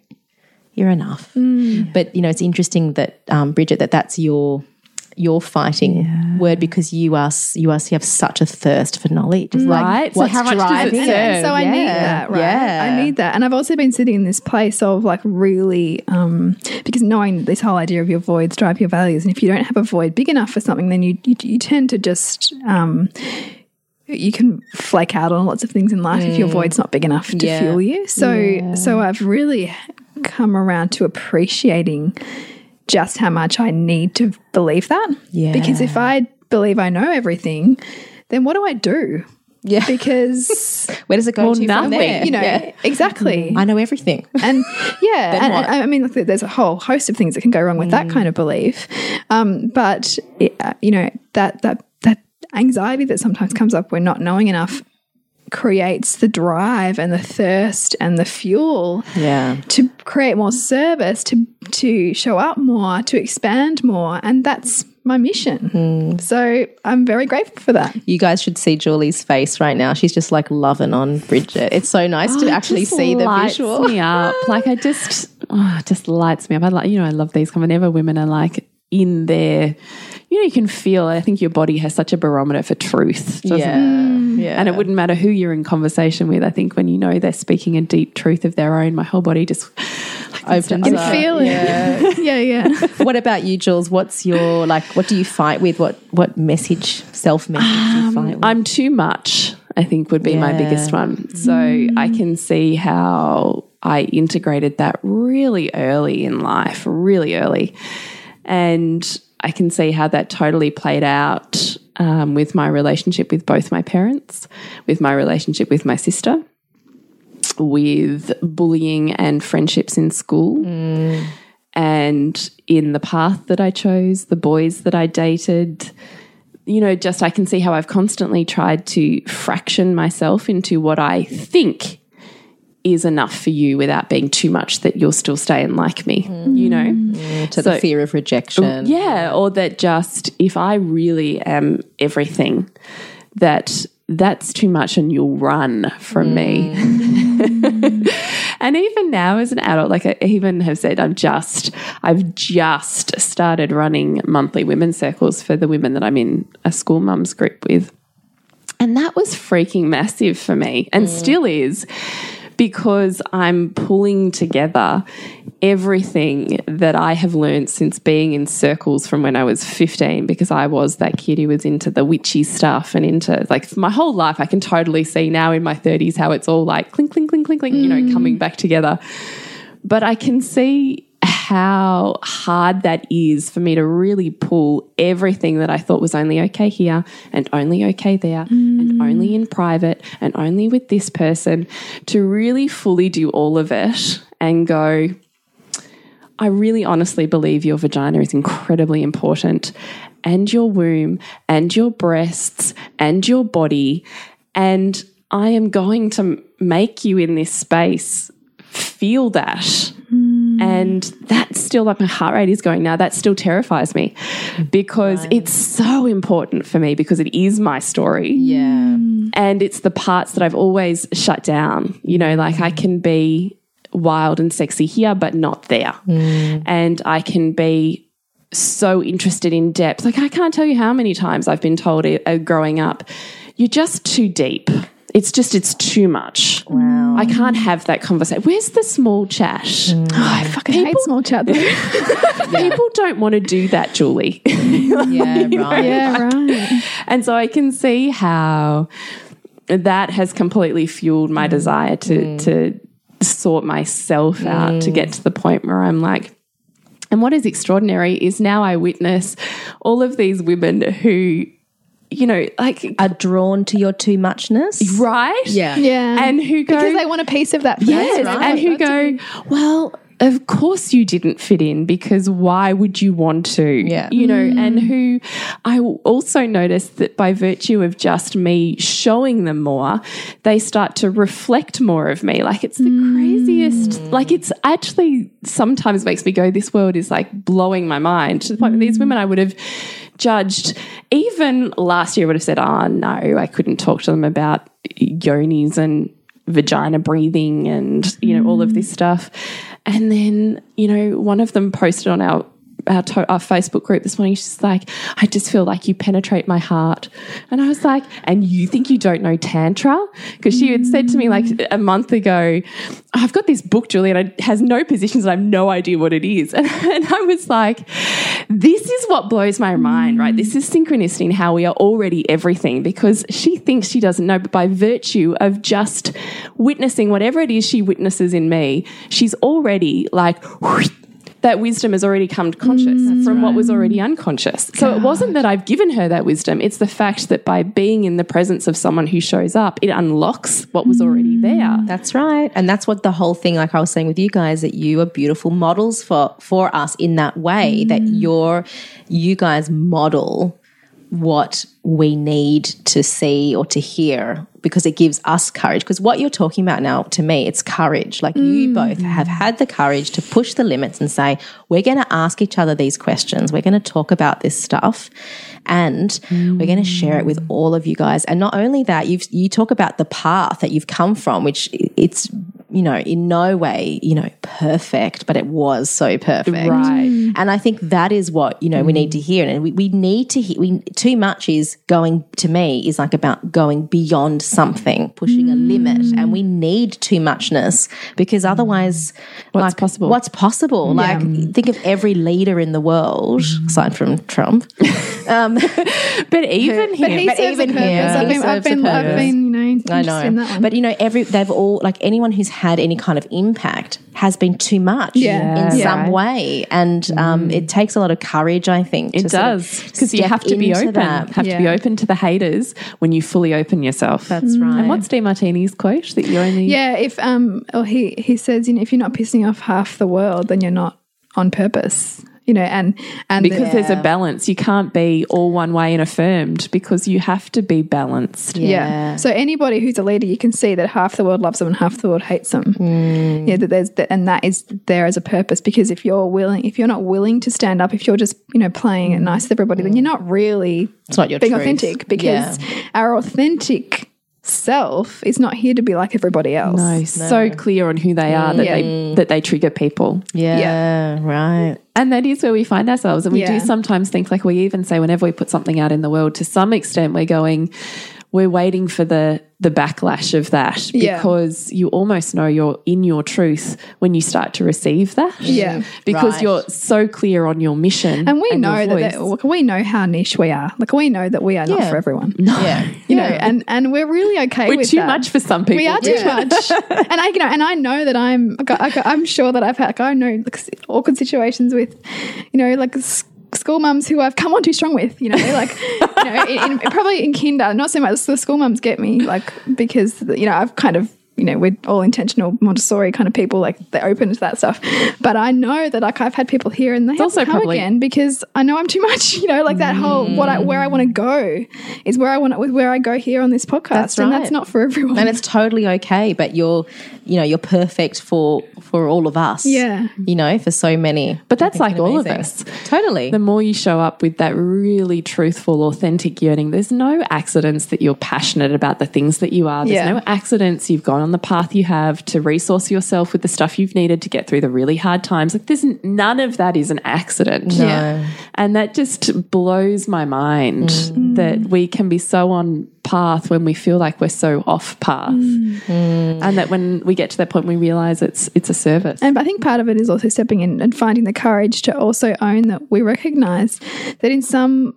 you're enough. But you know it's interesting that um, Bridget that that's your your fighting word because you are you are you have such a thirst for knowledge. It's Right. Like, So how much does it serve? And so I need that, right? Yeah. I need that. And I've also been sitting in this place of like really, um, because knowing this whole idea of your voids drive your values. And if you don't have a void big enough for something, then you, you, you tend to just, um, you can flake out on lots of things in life if your void's not big enough to Yeah. fuel you. So, so I've really come around to appreciating just how much I need to believe that. Yeah. Because if I believe I know everything, then what do I do? Yeah. Because Where does it go Well, to from there? you know exactly I know everything. and yeah Then and, what? and I mean like there's a whole host of things that can go wrong with that kind of belief um, but it, uh, you know that that that anxiety that sometimes comes up when not knowing enough creates the drive and the thirst and the fuel Yeah. to create more service to to show up more to expand more and that's my mission hmm. so i'm very grateful for that You guys should see Julie's face right now. She's just like loving on Bridget. It's so nice to Oh, it actually see the visual. me up. Like I just, oh, just lights me up. I like, you know, I love these. Whenever women are like in there, you know, you can feel. I think your body has such a barometer for truth, doesn't Yeah. It? Yeah. And it wouldn't matter who you're in conversation with. I think when you know they're speaking a deep truth of their own, my whole body just opens can up. feel it Yeah. yeah yeah what about you, Jules? What's your like what do you fight with? What what message, self message do you fight um, with? I'm too much, I think would be my biggest one. So mm. I can see how I integrated that really early in life, really early. And I can see how that totally played out um, with my relationship with both my parents, with my relationship with my sister, with bullying and friendships in school and in the path that I chose, the boys that I dated. You know, just I can see how I've constantly tried to fraction myself into what I think is enough for you without being too much that you'll still stay and like me, you mm. know? Mm, to so- the fear of rejection. Yeah, or that just if I really am everything, that that's too much and you'll run from me. Mm. and even now as an adult, like I even have said, I'm just, I've just started running monthly women's circles for the women that I'm in a school mums group with. And that was freaking massive for me and still is because I'm pulling together everything that I have learned since being in circles from when I was 15 because I was that kid who was into the witchy stuff and into like my whole life I can totally see now in my 30s how it's all like clink clink clink clink clink you know coming mm. back together. But I can see how hard that is for me to really pull everything that I thought was only okay here and only okay there and mm. only in private and only with this person to really fully do all of it and go, I really honestly believe your vagina is incredibly important and your womb and your breasts and your body. And I am going to make you in this space feel that. And that's still like my heart rate is going now. That still terrifies me because it's so important for me because it is my story. Yeah. And it's the parts that I've always shut down. You know, like I can be wild and sexy here, but not there. And I can be so interested in depth. Like I can't tell you how many times I've been told uh, growing up, you're just too deep. It's just, it's too much. Wow. I can't have that conversation. Where's the small chat? Mm. Oh, I fucking hate small chat though. People don't want to do that, Julie. Yeah, right. yeah, right. and so I can see how that has completely fueled my desire to mm. to sort myself out to get mm. to the point where I'm like and what is extraordinary is now I witness all of these women who you know like Are drawn to your too muchness. right Yeah. Yeah. and who go because they want a piece of that. Yes, right. and who go, well, of course you didn't fit in because why would you want to? Yeah. You know, mm. and who I also noticed that by virtue of just me showing them more, they start to reflect more of me. Like it's the mm. craziest, like it's actually sometimes makes me go, this world is like blowing my mind to the point where these mm. women I would have judged. Even last year I would have said, oh no, I couldn't talk to them about yonis and vagina breathing and you know all of this mm. stuff. And then you know one of them posted on our our, to- our Facebook group this morning. She's like, I just feel like you penetrate my heart. And I was like, and you think you don't know Tantra? Because she had said to me like a month ago, I've got this book, Julie, and it has no positions and I have no idea what it is. And, and I was like, this is what blows my mind, right? This is synchronicity in how we are already everything because she thinks she doesn't know, but by virtue of just witnessing whatever it is she witnesses in me, she's already like, that wisdom has already come conscious mm. from what was already unconscious. So it wasn't that I've given her that wisdom, it's the fact that by being in the presence of someone who shows up, it unlocks what was already mm. there. That's right. And that's what the whole thing, like I was saying with you guys, that you are beautiful models for for us in that way, that mm. you're you guys model what we need to see or to hear because it gives us courage. Because what you're talking about now, to me, it's courage. Like you mm. both have had the courage to push the limits and say, we're going to ask each other these questions. We're going to talk about this stuff and we're going to share it with mm. all of you guys. And not only that, you've, you talk about the path that you've come from, which it's, you know, in no way, you know, perfect, but it was so perfect. Right. Mm. And I think that is what, you know, we need to mm. hear. And we, we need to hear, we, too much is going, to me, is like about going beyond something, pushing a limit. Mm. And we need too muchness because otherwise, What's like, possible? What's possible? Like, think of every leader in the world, aside from Trump. Um, but even But he But serves even a purpose. here, I've been, I've been, I've been, you know, I interested in that know. one. But you know, every they've all like anyone who's had any kind of impact has been too much Yeah. in Yeah. some way. And um, it takes a lot of courage, I think. it to sort of does because you have to be open. that. Have to be open to the haters when you fully open yourself. That's right. And what's Demartini's quote that you only? yeah, if um, or he he says, you know, if you're not pissing off half the world, then you're not on purpose. You know, and and Because there's a balance. You can't be all one way and affirmed because you have to be balanced. Yeah. So anybody who's a leader, you can see that half the world loves them and half the world hates them. Mm. Yeah, that there's that, and that is there as a purpose because if you're willing, if you're not willing to stand up, if you're just you know playing it nice with everybody, then you're not really It's not your being truth. authentic because our authentic self is not here to be like everybody else. No, so clear on who they are that Yeah. they that they trigger people. Yeah, right. And that is where we find ourselves. And we Yeah. do sometimes think, like we even say, whenever we put something out in the world, to some extent, we're going, we're waiting for the the backlash of that Yeah. because you almost know you're in your truth when you start to receive that. Yeah. because Right. you're so clear on your mission, And we your know that, voice. that look, we know how niche we are. Like we know that we are not for everyone. Yeah. You know, and and we're really okay we're with too that. much for some people. We are too much, and I, you know, and I know that I'm. I, I, I'm sure that I've had. Like, I know like, awkward situations with, you know, like s- school mums who I've come on too strong with. You know, like, you know, in, in, probably in kinder, not so much. The school mums get me, like, because you know I've kind of. You know, we're all intentional Montessori kind of people, like they're open to that stuff. But I know that like I've had people here and they have also come probably- again because I know I'm too much. You know, like that whole what I mm. where I want to go is where I want with where I go here on this podcast, That's and that's not for everyone. And it's totally okay, but you're, you know, you're perfect for for all of us. Yeah. you know, for so many. But that's like think it's all of us. Totally. the more you show up with that really truthful, authentic yearning, there's no accidents that you're passionate about the things that you are. There's Yeah. no accidents you've gone on the path you have to resource yourself with the stuff you've needed to get through the really hard times. Like there's none of that is an accident. Yeah. And that just blows my mind mm. Mm. that we can be so on path when we feel like we're so off path. Mm. And that when we get to that point we realize it's it's a service. And I think part of it is also stepping in and finding the courage to also own that we recognize that in some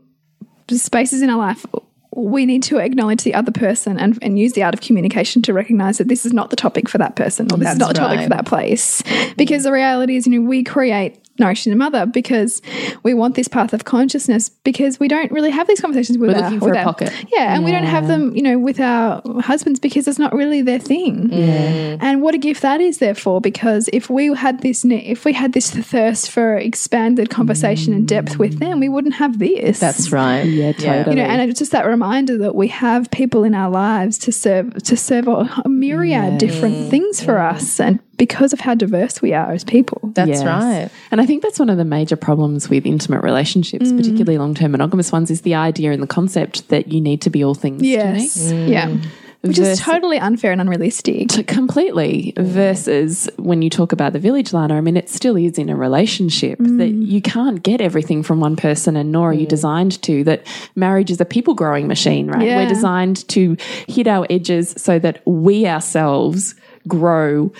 spaces in our life, we need to acknowledge the other person and, and use the art of communication to recognize that this is not the topic for that person or this is not the topic for that place. Mm-hmm. Because the reality is, you know, we create nourishing the mother because we want this path of consciousness because we don't really have these conversations with We're our, looking for with a our- pocket. Yeah, and we don't have them, you know, with our husbands because it's not really their thing. And what a gift that is, therefore, because if we had this, if we had this thirst for expanded conversation and depth with them, we wouldn't have this. That's right. Yeah, totally. you know, and it's just that reminder that we have people in our lives to serve to serve a a myriad different things for us, and because of how diverse we are as people. That's Yes. right. And I think that's one of the major problems with intimate relationships, mm. particularly long term monogamous ones, is the idea and the concept that you need to be all things Yes, to me. yeah, which is totally unfair and unrealistic. To- completely versus when you talk about the village ladder i mean it still is in a relationship mm. that you can't get everything from one person and nor are you designed to that marriage is a people growing machine right Yeah. we're designed to hit our edges so that we ourselves grow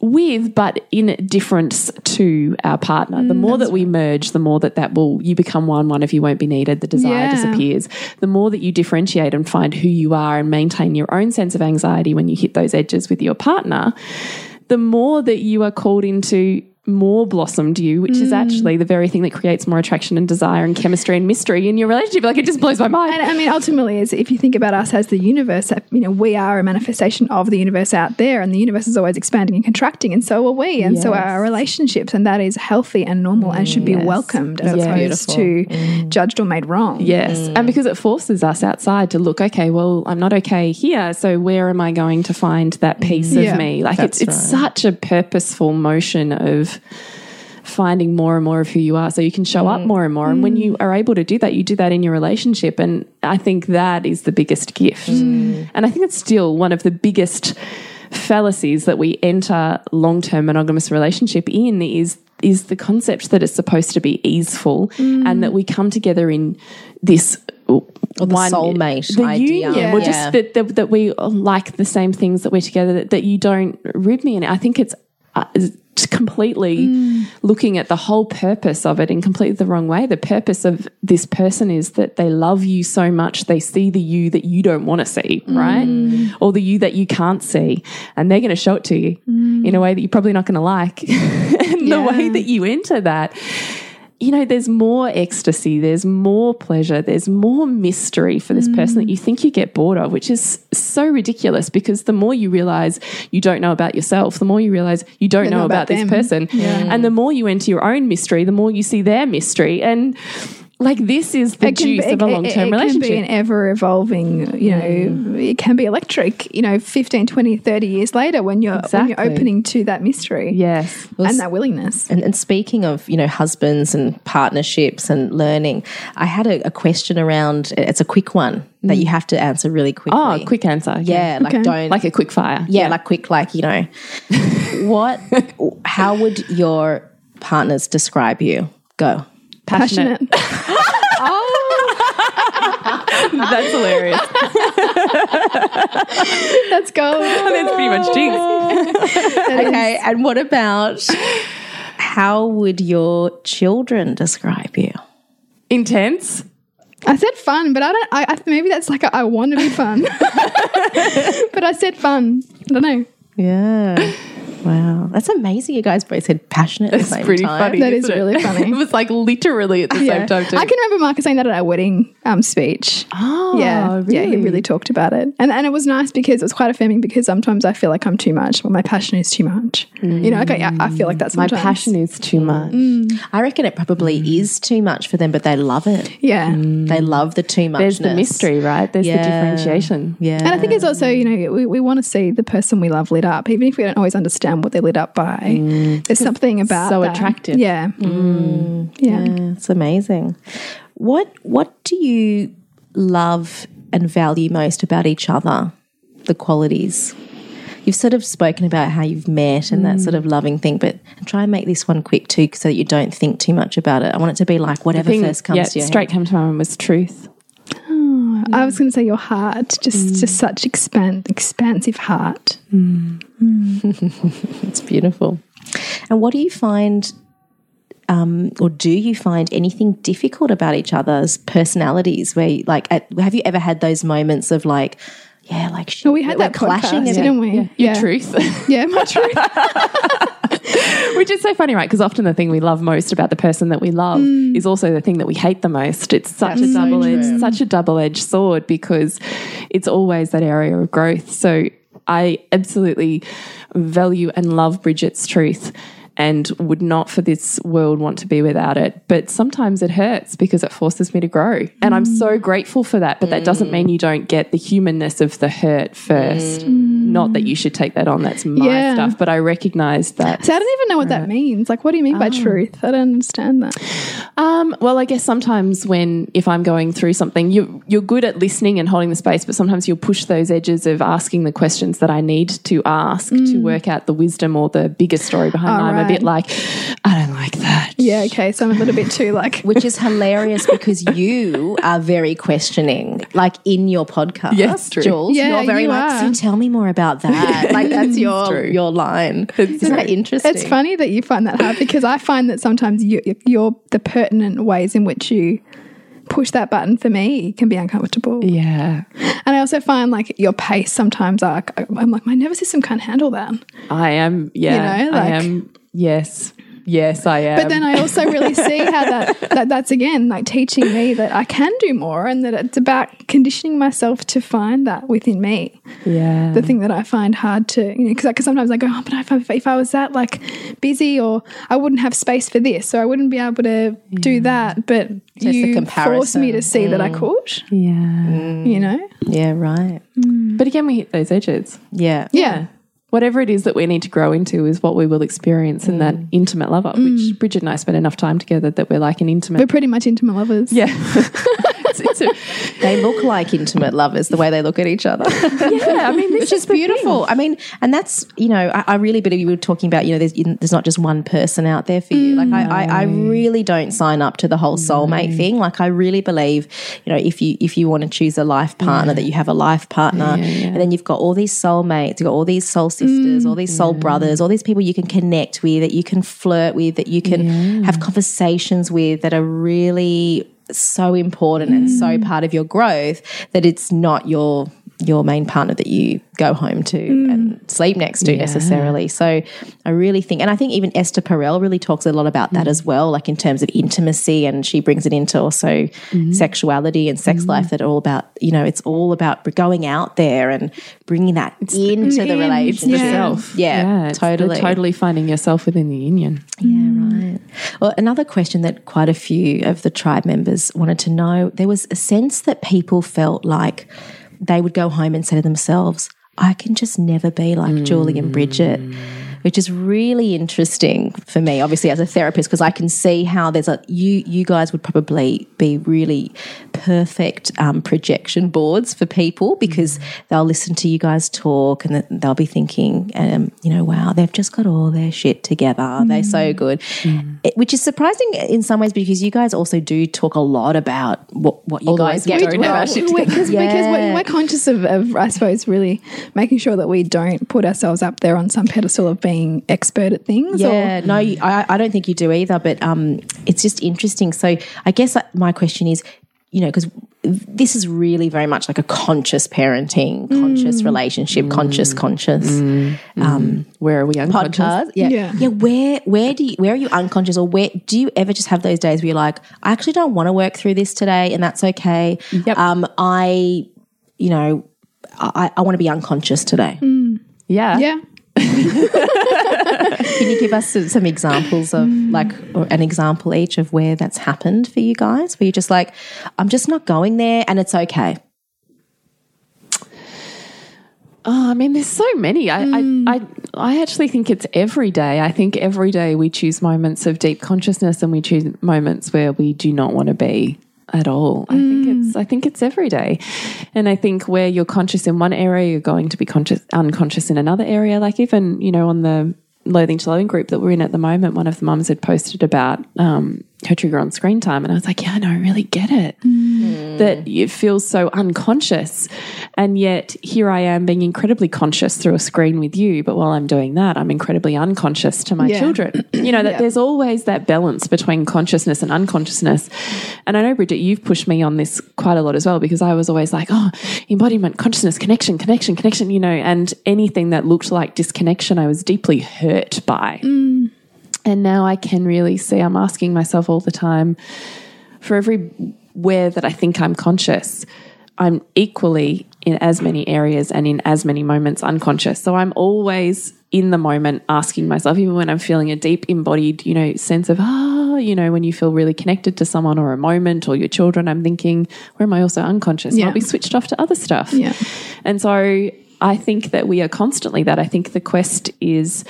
with but in difference to our partner. The mm, more that we merge the more that that will you become one one of you won't be needed the desire Yeah. disappears. The more that you differentiate and find who you are and maintain your own sense of anxiety when you hit those edges with your partner the more that you are called into more blossomed you, which is mm. actually the very thing that creates more attraction and desire and chemistry and mystery in your relationship. Like it just blows my mind. And I mean, ultimately, is if you think about us as the universe, you know, we are a manifestation of the universe out there, and the universe is always expanding and contracting, and so are we, and so are our relationships, and that is healthy and normal and should be welcomed as That's opposed to mm. judged or made wrong. Yes. And mm. because it forces us outside to look, okay, well, I'm not okay here. So where am I going to find that piece Yeah. of me? Like it's, it's such a purposeful motion of finding more and more of who you are so you can show up mm. more and more. And when mm. you are able to do that, you do that in your relationship. And I think that is the biggest gift. Mm. And I think it's still one of the biggest fallacies that we enter long-term monogamous relationship in is is the concept that it's supposed to be easeful and that we come together in this or the soulmate the idea. union, or Yeah. just that, that that we like the same things that we're together that, that you don't rib me in. I think it's uh, completely mm. looking at the whole purpose of it in completely the wrong way. The purpose of this person is that they love you so much, they see the you that you don't want to see, mm. right? Or the you that you can't see. And they're going to show it to you mm. in a way that you're probably not going to like. and the way that you enter that you know, there's more ecstasy, there's more pleasure, there's more mystery for this person that mm. you think you get bored of, which is so ridiculous because the more you realize you don't know about yourself, the more you realize you don't know, know about, about this person. And the more you enter your own mystery, the more you see their mystery. And like this is the juice of a long term relationship. it, can be an ever evolving, you know, mm. it can be electric, you know, 15, 20, 30 years later when you're, when you're opening to that mystery yes. and that willingness. And, and speaking of, you know, husbands and partnerships and learning, I had a, a question around. It's a quick one that mm. you have to answer really quickly. Oh, quick answer. yeah, like Okay. don't Like a quick fire. yeah, like quick, like you know, what? How would your partners describe you? Go. Passionate. Passionate. Oh. That's hilarious. Let's go. That's pretty much jinx. Okay, and what about how would your children describe you? Intense. I said fun, but I don't. I, I maybe that's like a, I want to be fun, but I said fun. I don't know. Yeah. Wow, that's amazing. You guys both said passionate at the same pretty time. funny. That is isn't it? really funny. it was like literally at the Yeah. same time too. I can remember Marcus saying that at our wedding um, speech. Oh, yeah, yeah, he really talked about it, and and it was nice because it was quite affirming. Because sometimes I feel like I'm too much, or my passion is too much. You know, like I, I feel like that's My passion is too much. Mm. I reckon it probably mm. is too much for them, but they love it. Yeah, mm. They love the too much. There's the mystery, right? There's Yeah. the differentiation. Yeah. and I think it's also you know we, we want to see the person we love lit up, even if we don't always understand what they're lit up by. Mm. There's something about so that. attractive. Yeah, mm. Mm. yeah. Yeah, it's amazing. What What do you love and value most about each other? The qualities. You've sort of spoken about how you've met and that sort of loving thing, but try and make this one quick too, so that you don't think too much about it. I want it to be like whatever Thing- first comes yeah, to your straight came to my mind was truth. I was going to say your heart, just just such expand expansive heart. It's beautiful. And what do you find, um, or do you find anything difficult about each other's personalities? Where, like, at, have you ever had those moments of like, yeah, like shit, Well, we had we're that clashing, clashing, didn't we? Your Yeah, truth. yeah, my truth. Which is so funny, right? Because often the thing we love most about the person that we love mm. is also the thing that we hate the most. It's such That's a so double edged, such a double edged sword because it's always that area of growth. So I absolutely value and love Bridget's truth. And would not for this world want to be without it. But sometimes it hurts because it forces me to grow. And I'm so mm. grateful for that. But that doesn't mean mm. you don't get the humanness of the hurt first. Mm. Not that you should take that on. That's my Yeah. stuff. But I recognize that So I don't even know what that means. Like, what do you mean by oh. truth? I don't understand that. Um, well, I guess sometimes when if I'm going through something, you you're good at listening and holding the space, but sometimes you'll push those edges of asking the questions that I need to ask to work out the wisdom or the bigger story behind. Oh, a bit like, I don't like that. Yeah, okay. So I'm a little bit too like. Which is hilarious because you are very questioning, like in your podcast. Yes, true. Jules. Yeah, you're very you like, are. so tell me more about that. like that's your true. your line. Isn't that interesting? It's funny that you find that hard because I find that sometimes you, you're the pertinent ways in which you push that button for me can be uncomfortable. Yeah, And I also find like your pace sometimes are, I'm like, my nervous system can't handle that. I am. Yeah, You know, I am. Yes, yes, I am. But then I also really see how that, that that's again like teaching me that I can do more and that it's about conditioning myself to find that within me. yeah, The thing that I find hard to, you know, because sometimes I go, oh, but if I, if I was that like busy or I wouldn't have space for this or I wouldn't be able to do that. But the you comparison. forced me to see that I mm. could, yeah. you know? yeah, right. But again, we hit those edges. Yeah. Yeah. Whatever it is that we need to grow into is what we will experience in that mm. intimate lover, which mm. Bridget and I spend enough time together that we're like an intimate. We're pretty much intimate lovers. yeah. It's- it's a- They look like intimate lovers the way they look at each other. yeah, I mean, this Which is beautiful. I mean, and that's you know, I, I really believe you were talking about. You know, there's there's not just one person out there for you. Like I, I, I mm. really don't sign up to the whole soulmate thing. Like I really believe, you know, if you if you want to choose a life partner, that you have a life partner, and then you've got all these soulmates, you've got all these soul sisters, all these soul mm. brothers, all these people you can connect with, that you can flirt with, that you can have conversations with, that are really so important and so mm. part of your growth that it's not your your main partner that you go home to and mm. sleep next to necessarily. So I really think, and I think even Esther Perel really talks a lot about that mm. as well, like in terms of intimacy, and she brings it into also mm-hmm. sexuality and sex mm-hmm. life that are all about, you know, it's all about going out there and bringing that into the relationship. yeah. self. Yeah, totally. totally finding yourself within the union. Yeah, right. Well, another question that quite a few of the tribe members wanted to know there was a sense that people felt like they would go home and say to themselves, I can just never be like Julie and Bridget. Mm. Which is really interesting for me, obviously as a therapist, because I can see how there's a you you guys would probably be really perfect um, projection boards for people because they'll listen to you guys talk and they'll be thinking, um, you know, wow, they've just got all their shit together. They're so good, It- which is surprising in some ways because you guys also do talk a lot about what, what you guys we get don't have our shit Because because we're, we're conscious of, of, I suppose, really making sure that we don't put ourselves up there on some pedestal of being expert at things. or- Yeah, no, I, I don't think you do either. But um, it's just interesting. So I guess my question is, you know, because this is really very much like a conscious parenting, conscious relationship, conscious, conscious um, Where are we unconscious? podcast. Yeah. Yeah. yeah, Where where do you, where are you unconscious, or where do you ever just have those days where you're like, I actually don't want to work through this today, and that's okay. Yep. Um, I, you know, I, I want to be unconscious today. Yeah. Yeah. Can you give us some- some examples of like or an example each of where that's happened for you guys? Where you're just like, I'm just not going there, and it's okay. Oh, I mean, there's so many. I, Mm. I, I, I actually think it's every day. I think every day we choose moments of deep consciousness and we choose moments where we do not want to be at all. I think it's I think it's every day. And I think where you're conscious in one area, you're going to be conscious unconscious in another area. Like even, you know, on the Loathing to Loathing group that we're in at the moment, one of the mums had posted about um, her trigger on screen time. And I was like, yeah, no, I really get it. Mm. That it feels so unconscious. And yet here I am being incredibly conscious through a screen with you. But while I'm doing that, I'm incredibly unconscious to my Yeah. children. You know, that Yeah. there's always that balance between consciousness and unconsciousness. And I know, Bridget, you've pushed me on this quite a lot as well because I was always like, oh, embodiment, consciousness, connection, connection, connection, you know, and anything that looked like disconnection, I was deeply hurt by. Mm. And now I can really see I'm asking myself all the time for everywhere that I think I'm conscious, I'm equally in as many areas and in as many moments unconscious. So I'm always in the moment asking myself, even when I'm feeling a deep embodied, you know, sense of, ah, you know, when you feel really connected to someone or a moment or your children, I'm thinking, where am I also unconscious? Yeah. I'll be switched off to other stuff. Yeah. And so I think that we are constantly that. I think the quest is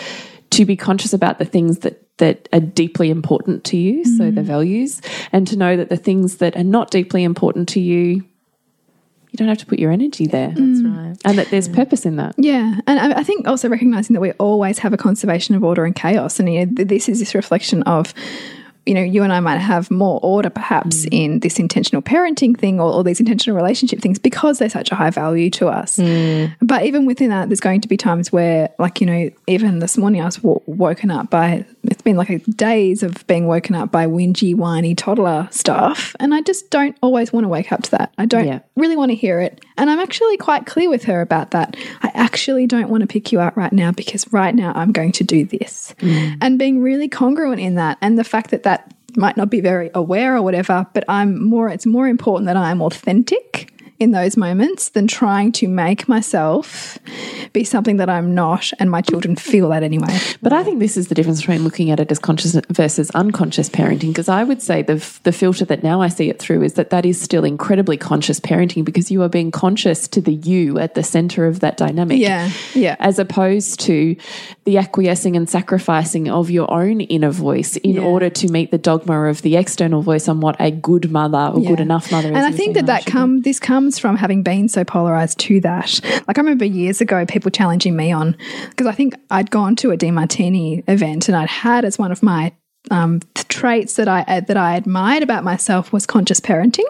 to be conscious about the things that that are deeply important to you, so the mm. values, and to know that the things that are not deeply important to you, you don't have to put your energy there. That's mm. right. And that there's purpose in that. Yeah, and I I think also recognizing that we always have a conservation of order and chaos, and you know, th- this is this reflection of. You know, you and I might have more order perhaps mm. in this intentional parenting thing or, or these intentional relationship things because they're such a high value to us. Mm. But even within that, there's going to be times where, like, you know, even this morning I was w woken up by, it's been like a days of being woken up by whingy, whiny toddler stuff. And I just don't always want to wake up to that. I don't Yeah. really want to hear it. And I'm actually quite clear with her about that. I actually don't want to pick you up right now because right now I'm going to do this. Mm. And being really congruent in that and the fact that that might not be very aware or whatever, but I'm more, it's more important that I'm authentic in those moments than trying to make myself be something that I'm not and my children feel that anyway. But I think this is the difference between looking at it as conscious versus unconscious parenting. Because I would say the the filter that now I see it through is that that is still incredibly conscious parenting because you are being conscious to the you at the center of that dynamic. Yeah, yeah. As opposed to the acquiescing and sacrificing of your own inner voice in Yeah. order to meet the dogma of the external voice on what a good mother or good enough mother is. And I think that that come this comes from having been so polarized to that. Like I remember years ago, people challenging me on because I think I'd gone to a Demartini event and I'd had as one of my um, traits that I uh, that I admired about myself was conscious parenting,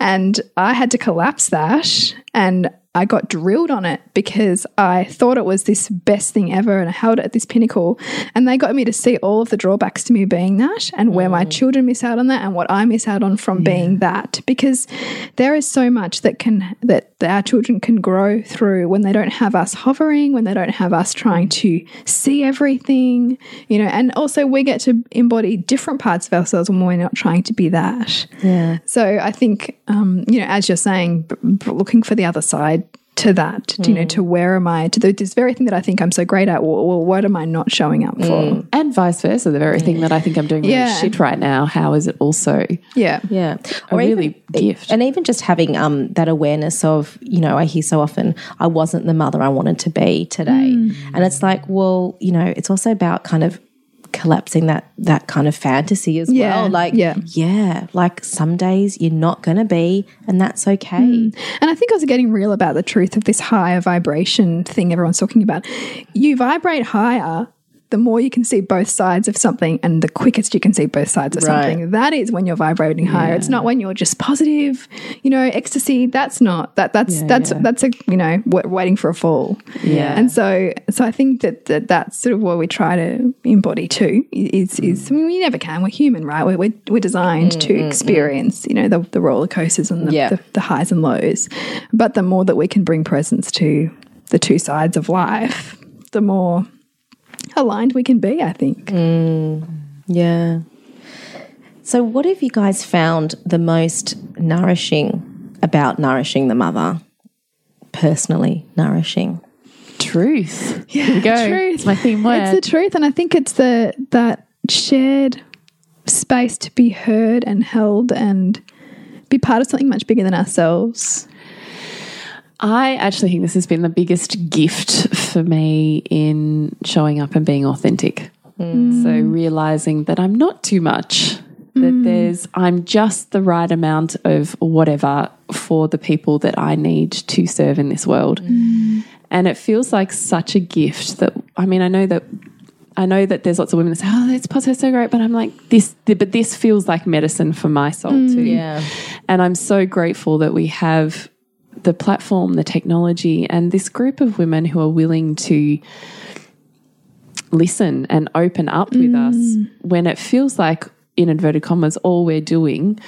and I had to collapse that and. I got drilled on it because I thought it was this best thing ever and I held it at this pinnacle. And they got me to see all of the drawbacks to me being that and where my children miss out on that and what I miss out on from being that. Because there is so much that can that, our children can grow through when they don't have us hovering, when they don't have us trying to see everything, you know, and also we get to embody different parts of ourselves when we're not trying to be that. Yeah. So I think, um, you know, as you're saying, looking for the other side to that, to, you know, to mm. where am I, to the, this very thing that I think I'm so great at, well, well what am I not showing up for? Mm. and vice versa. The very thing that I think I'm doing really Yeah. shit right now. How is it also Yeah. Yeah. a really gift? And even just having um, that awareness of, you know, I hear so often, I wasn't the mother I wanted to be today. Mm. And it's like, well, you know, it's also about kind of collapsing that that kind of fantasy as Yeah, well. Like, yeah. yeah, like some days you're not going to be, and that's okay. Hmm. And I think I was getting real about the truth of this higher vibration thing everyone's talking about. You vibrate higher the more you can see both sides of something and the quickest you can see both sides of Right. something. That is when you're vibrating higher. It's not when you're just positive, you know, ecstasy. That's not that that's that's yeah. that's a you know waiting for a fall. Yeah. And so so I think that, that that's sort of what we try to embody too. Is hmm. is I mean we never can. We're human, right? We're we're, we're designed hmm, to hmm, experience you know the the roller coasters and the, Yeah. the the highs and lows. But the more that we can bring presence to the two sides of life, the more aligned we can be, I think. Mm, yeah. So, what have you guys found the most nourishing about nourishing the mother? Personally, nourishing. truth. Yeah, Here we go. truth. It's my theme word. It's the truth, and I think it's the that shared space to be heard and held and be part of something much bigger than ourselves. I actually think this has been the biggest gift for me in showing up and being authentic. Mm. So realizing that I'm not too much, that mm. there's I'm just the right amount of whatever for the people that I need to serve in this world. Mm. And it feels like such a gift that I mean I know that I know that there's lots of women that say, "Oh, this podcast's so great," but I'm like, this, but this feels like medicine for my soul too. Yeah. And I'm so grateful that we have the platform, the technology, and this group of women who are willing to listen and open up with mm. us when it feels like, in inverted commas, all we're doing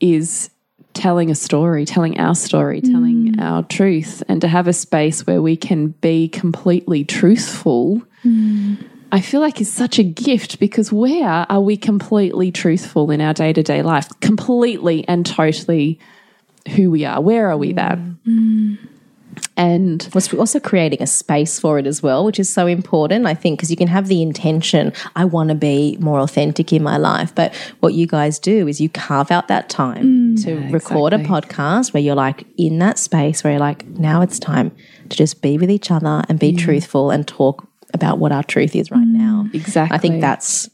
is telling a story, telling our story, telling mm. our truth, and to have a space where we can be completely truthful. Mm. I feel like is such a gift because where are we completely truthful in our day to day life? Completely and totally who we are. Where are we that? Mm. And was also creating a space for it as well, which is so important, I think, because you can have the intention, I want to be more authentic in my life. But what you guys do is you carve out that time mm. to record a podcast where you're like in that space where you're like, now it's time to just be with each other and be truthful and talk about what our truth is right now. exactly. I think that's,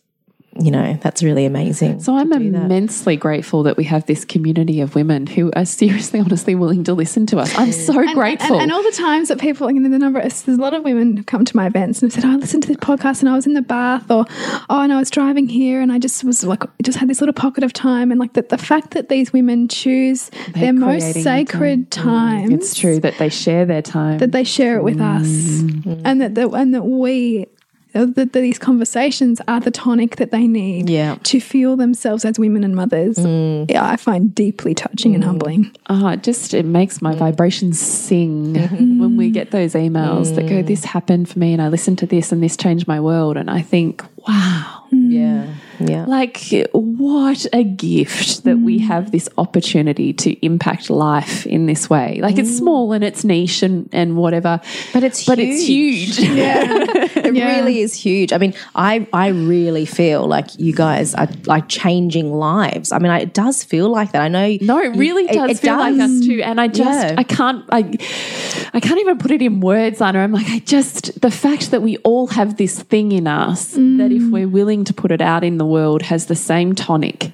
you know, that's really amazing. So I'm immensely grateful that we have this community of women who are seriously, honestly willing to listen to us. I'm so And- grateful. And, and all the times that people, you know, the number, there's a lot of women who come to my events and have said, oh, I listened to this podcast and I was in the bath, or, oh, and I was driving here and I just was like, just had this little pocket of time. And like the, the fact that these women choose their most creating the sacred mm, times. it's true that they share their time. that they share it with us, mm. Mm. and that the, and that we. Uh, That that these conversations are the tonic that they need Yeah. to feel themselves as women and mothers. Mm. Yeah, I find deeply touching and mm. humbling. Oh, it just it makes my mm. vibrations sing mm-hmm. when we get those emails that go, "This happened for me, and I listened to this, and this changed my world." And I think, wow, yeah. Yeah. like what a gift that we mm. have this opportunity to impact life in this way. Like it's mm. small and it's niche and and whatever, But it's but it's huge. Yeah, it really is huge. I mean, I I really feel like you guys are like changing lives. I mean, I, it does feel like that. I know. No, it really does feel like us too. And I just, Yeah. I can't, I, I can't even put it in words, Anna. I'm like, I just, the fact that we all have this thing in us that if mm. we're willing to put it out in the world has the same tonic.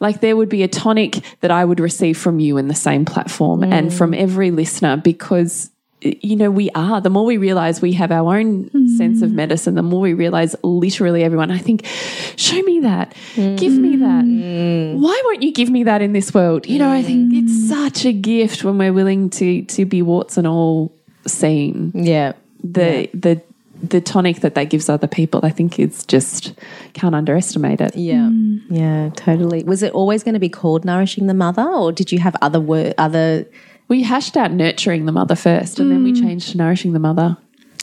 Like there would be a tonic that I would receive from you in the same platform and mm. from every listener because you know we are. The more we realize we have our own mm. sense of medicine the more we realize literally everyone i think show me that. Give me that. Mm. Why won't you give me that in this world? You know i think it's such a gift when we're willing to to be warts and all seen Yeah. the the the tonic that that gives other people i think is just can't underestimate it Yeah. Mm. Yeah. Totally. Was it always going to be called nourishing the mother, or did you have other word other? we hashed out nurturing the mother first and then we mm. changed to nourishing the mother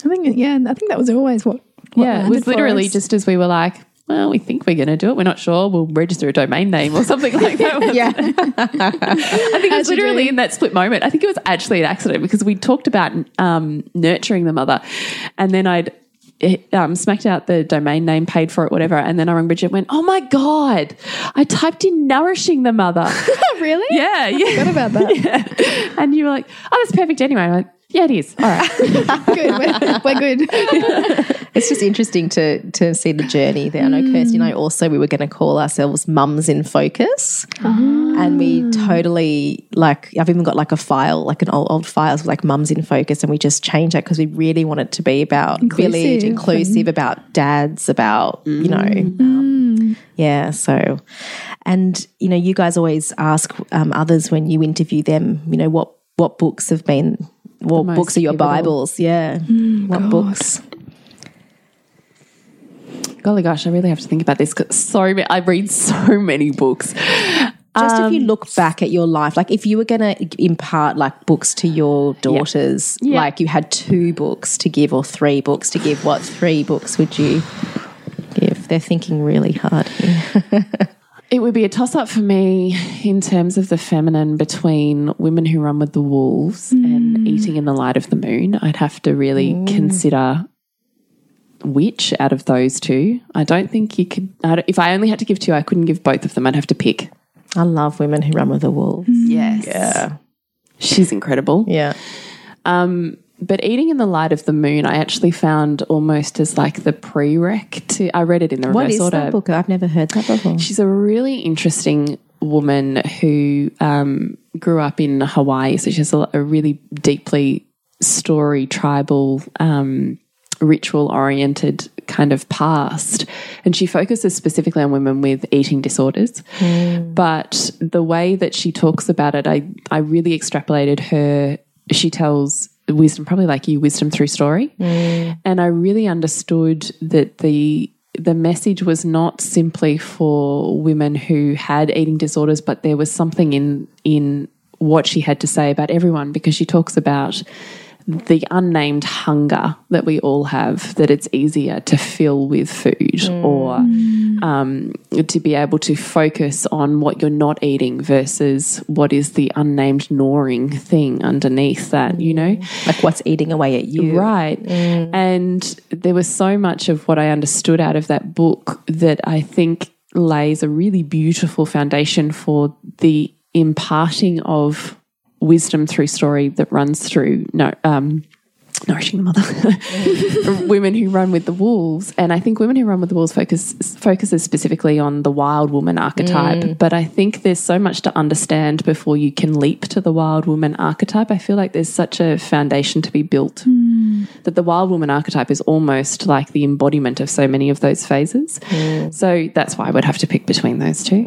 I think, yeah, I think that was always what. what yeah, it was literally just as we were like, well, we think we're going to do it. We're not sure. We'll register a domain name or something like that. Yeah. I think it was literally in that split moment. I think it was actually an accident because we talked about um, nurturing the mother, and then I'd eh, um, smacked out the domain name, paid for it, whatever, and then I rang Bridget, and went, "Oh my god, I typed in nourishing the mother." really? yeah, yeah. What about that? yeah. And you were like, "Oh, that's perfect." Anyway, I'm like, "Yeah, it is." All right. good. We're, we're good. It's just interesting to to see the journey there. I know Kirsty and I also we were going to call ourselves Mums in Focus, and we totally like. I've even got like a file, like an old old files with like Mums in Focus, and we just changed that because we really want it to be about village, Inclusive inclusive, about dads, about you know. Um, yeah, so, and you know, you guys always ask um, others when you interview them, you know, what what books have been, what most books are your pivotal. Bibles? Yeah, mm, what books? Golly gosh, I really have to think about this. 'cause So I read so many books. Just if you um, look back at your life, like if you were going to impart like books to your daughters, Yeah. like you had two books to give or three books to give, what three books would you give? They're thinking really hard. here. It would be a toss up for me in terms of the feminine between women who run with the wolves and eating in the light of the moon. I'd have to really consider which out of those two. I don't think you could. I if I only had to give two, I couldn't give both of them. I'd have to pick. I love women who run with the wolves. Yes. Yeah. She's incredible. Yeah. Um, but eating in the light of the moon, I actually found almost as like the prereq to. I read it in the reverse What is order. that book? I've never heard that before. She's a really interesting woman who um, grew up in Hawaii. So she has a, a really deeply story tribal um, ritual oriented kind of past. And she focuses specifically on women with eating disorders. But the way that she talks about it, I, I really extrapolated her. She tells wisdom, probably like you, wisdom through story. Mm. And I really understood that the the message was not simply for women who had eating disorders, but there was something in in what she had to say about everyone because she talks about the unnamed hunger that we all have that it's easier to fill with food mm. or um, to be able to focus on what you're not eating versus what is the unnamed gnawing thing underneath that you know mm. Like what's eating away at you. Right. Mm. And there was so much of what I understood out of that book that I think lays a really beautiful foundation for the imparting of wisdom through story that runs through no um nourishing the mother. Women who run with the wolves. And i think women who run with the wolves focus focuses specifically on the wild woman archetype. But i think there's so much to understand before you can leap to the wild woman archetype. I feel like there's such a foundation to be built that the wild woman archetype is almost like the embodiment of so many of those phases. So that's why i would have to pick between those two.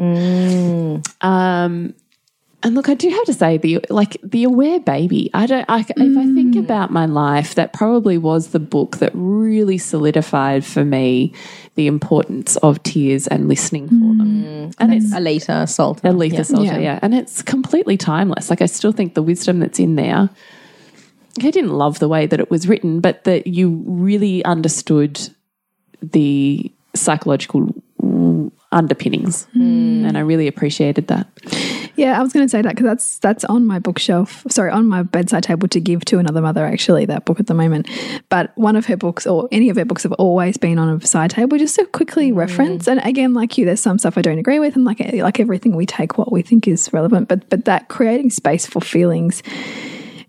Um and look, I do have to say the like the aware baby. I don't. I, If I think mm. about my life, that probably was the book that really solidified for me the importance of tears and listening for them. Mm. And it's Aletha Solter. Aletha Yeah. Solter, Yeah. yeah. And it's completely timeless. Like I still think the wisdom that's in there. I didn't love the way that it was written, but that you really understood the psychological underpinnings, hmm. and I really appreciated that. Yeah, I was going to say that because that's that's on my bookshelf. Sorry, on my bedside table to give to another mother. Actually, that book at the moment. But one of her books, or any of her books, have always been on a side table just to quickly hmm. reference. And again, like you, there's some stuff I don't agree with, and like like everything, we take what we think is relevant. But but that creating space for feelings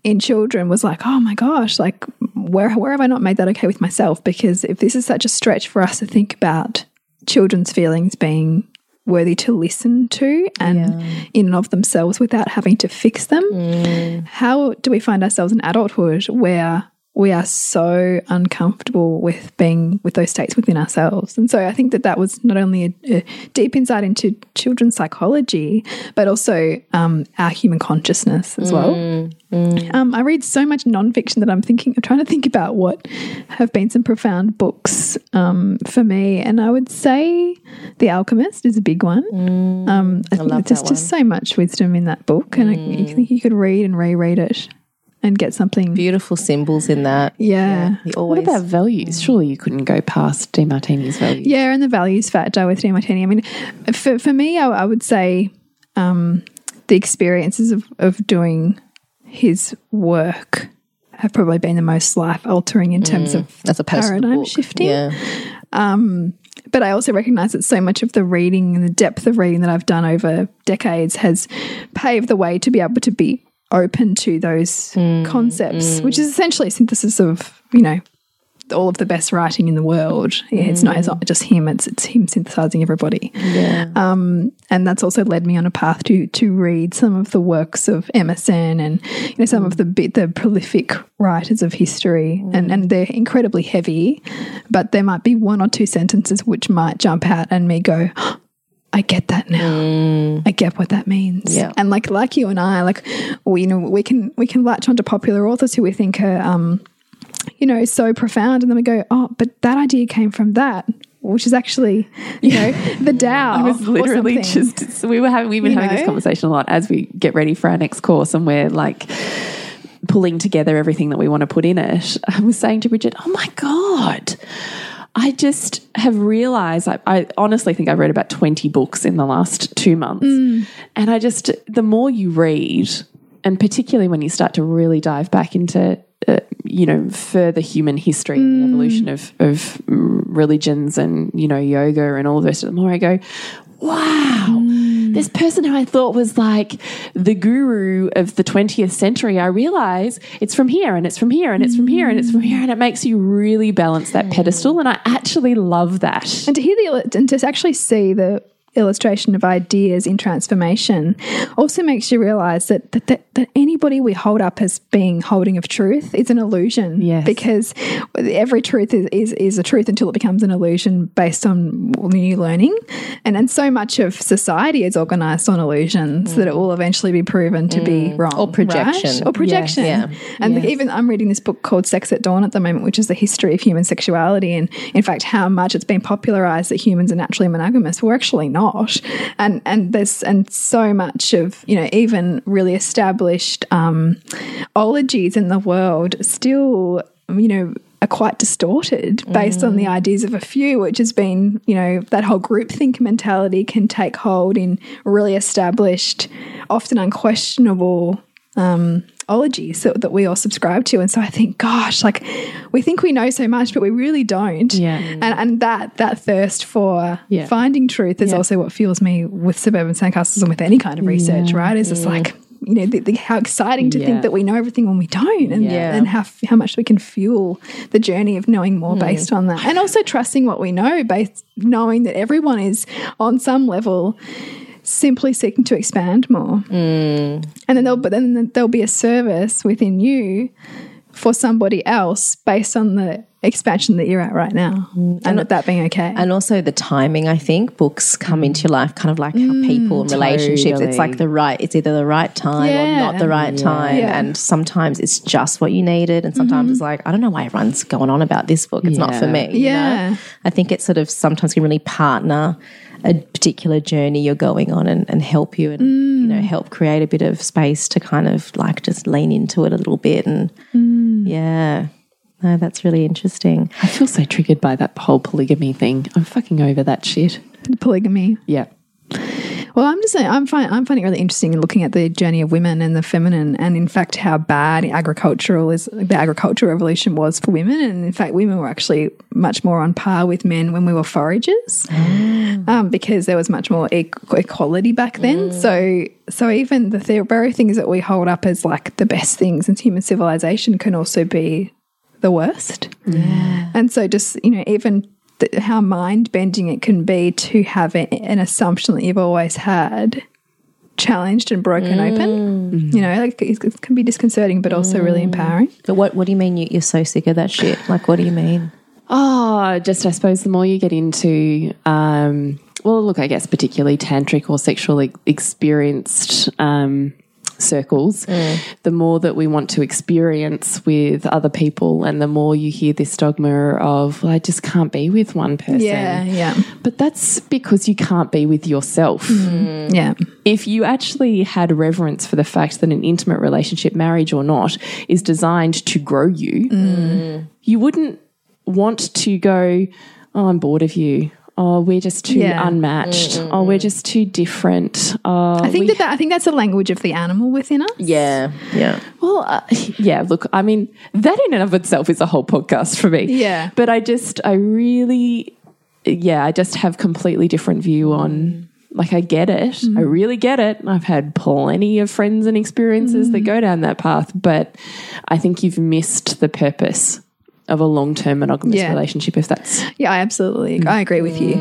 in children was like, oh my gosh, like where where have I not made that okay with myself? Because if this is such a stretch for us to think about children's feelings being worthy to listen to and in and of themselves without having to fix them, mm. how do we find ourselves in adulthood where we are so uncomfortable with being with those states within ourselves. And so I think that that was not only a, a deep insight into children's psychology, but also um, our human consciousness as well. Um, I read so much nonfiction that I'm thinking, I'm trying to think about what have been some profound books um, for me. And I would say The Alchemist is a big one. Um, I, think love there's just so much wisdom in that book. And I, you think you could read and reread it and get something. Beautiful symbols in that. Yeah. He What about values? Surely you couldn't go past Demartini's values. Yeah, and the values factor with Demartini. I mean, for, for me, I, I would say um, the experiences of, of doing his work have probably been the most life altering in terms of that's a paradigm book. shifting. Yeah. But I also recognize that so much of the reading and the depth of reading that I've done over decades has paved the way to be able to be open to those mm, concepts, mm. which is essentially a synthesis of, you know, all of the best writing in the world. Yeah, it's not it's mm. not just him; it's it's him synthesizing everybody. Yeah. Um, and that's also led me on a path to to read some of the works of Emerson and you know some of the bit the prolific writers of history, and and they're incredibly heavy, but there might be one or two sentences which might jump out and me go. I get that now. I get what that means. Yeah. And like like you and I, like we you know we can we can latch onto popular authors who we think are um, you know, so profound, and then we go, oh, but that idea came from that, which is actually, you know, the Tao. I was literally just we were having we've been You having this conversation a lot as we get ready for our next course and we're like pulling together everything that we want to put in it. I was saying to Bridget, "Oh my god, I just have realized I, I honestly think I've read about 20 books in the last two months. And I just, the more you read, and particularly when you start to really dive back into, uh, you know, further human history and the evolution of, of mm, religions and, you know, yoga and all the rest of this, the more I go, wow, this person who I thought was like the guru of the 20th century, I realize it's from here and it's from here and it's from here and it's from here. And it makes you really balance that pedestal. And I actually love that. and to hear the and to actually see the illustration of ideas in transformation also makes you realize that that, that that anybody we hold up as being holding of truth is an illusion Yes. because every truth is, is is a truth until it becomes an illusion based on new learning and and so much of society is organized on illusions that it will eventually be proven to be mm. wrong Or projection. right? or projection Yeah. and Yes. even I'm reading this book called Sex at Dawn at the moment, which is the history of human sexuality and, in fact, how much it's been popularized that humans are naturally monogamous. We're actually not, and and there's and so much of you know even really established um, ologies in the world still you know are quite distorted based on the ideas of a few, which has been, you know, that whole groupthink mentality can take hold in really established, often unquestionable um, ologies that, that we all subscribe to. And so I think, gosh, like we think we know so much, but we really don't. Yeah. And, and that that thirst for Yeah. finding truth is Yeah. also what fuels me with suburban sandcastles and with any kind of research, right? Is it's like, you know, the, the, how exciting to Yeah. think that we know everything when we don't, and Yeah. and how how much we can fuel the journey of knowing more based on that, and also trusting what we know, based knowing that everyone is on some level simply seeking to expand more. Mm. And then there'll but then there'll be a service within you for somebody else based on the expansion that you're at right now. Mm. And that being okay. And also the timing, I think books come into your life kind of like how mm, people and relationships. It's like the right, it's either the right time Yeah. or not the right time. Yeah. And sometimes it's just what you needed. And sometimes mm-hmm. it's like, I don't know why everyone's going on about this book. It's not for Yeah. me. you Yeah. know? I think it sort of sometimes can really partner a particular journey you're going on and, and help you and you know mm. help create a bit of space to kind of like just lean into it a little bit and mm. yeah no that's really interesting I feel so triggered by that whole polygamy thing. I'm fucking over that shit. polygamy. Yeah. Well, I'm just saying, I'm find, I'm finding it really interesting in looking at the journey of women and the feminine, and in fact, how bad agricultural is the agricultural revolution was for women, and in fact, women were actually much more on par with men when we were foragers, um, because there was much more e equality back then. So, so even the, the very things that we hold up as like the best things in human civilization can also be the worst. Yeah. And so, just, you know, even th how mind bending it can be to have a, an assumption that you've always had challenged and broken open. You know, like it, it can be disconcerting, but also really empowering. but what what do you mean you, you're so sick of that shit? Like what do you mean? Oh, just I suppose the more you get into, um, well, look, I guess particularly tantric or sexually experienced um, circles, the more that we want to experience with other people, and the more you hear this dogma of, well, I just can't be with one person. yeah, yeah. But that's because you can't be with yourself. Mm, yeah. If you actually had reverence for the fact that an intimate relationship, marriage or not, is designed to grow you, mm. you wouldn't want to go, Oh, I'm bored of you. Oh, we're just too Yeah. unmatched. Oh, we're just too different. Oh, I think we- that, that I think that's a language of the animal within us. yeah yeah Well, uh, yeah, look, I mean, that in and of itself is a whole podcast for me. Yeah. But I just, I really, yeah, I just have completely different view mm. on, like, I get it. Mm-hmm. I really get it. I've had plenty of friends and experiences that mm-hmm. go down that path, but I think you've missed the purpose of a long term monogamous Yeah. relationship if that's Yeah, I absolutely, I agree with you.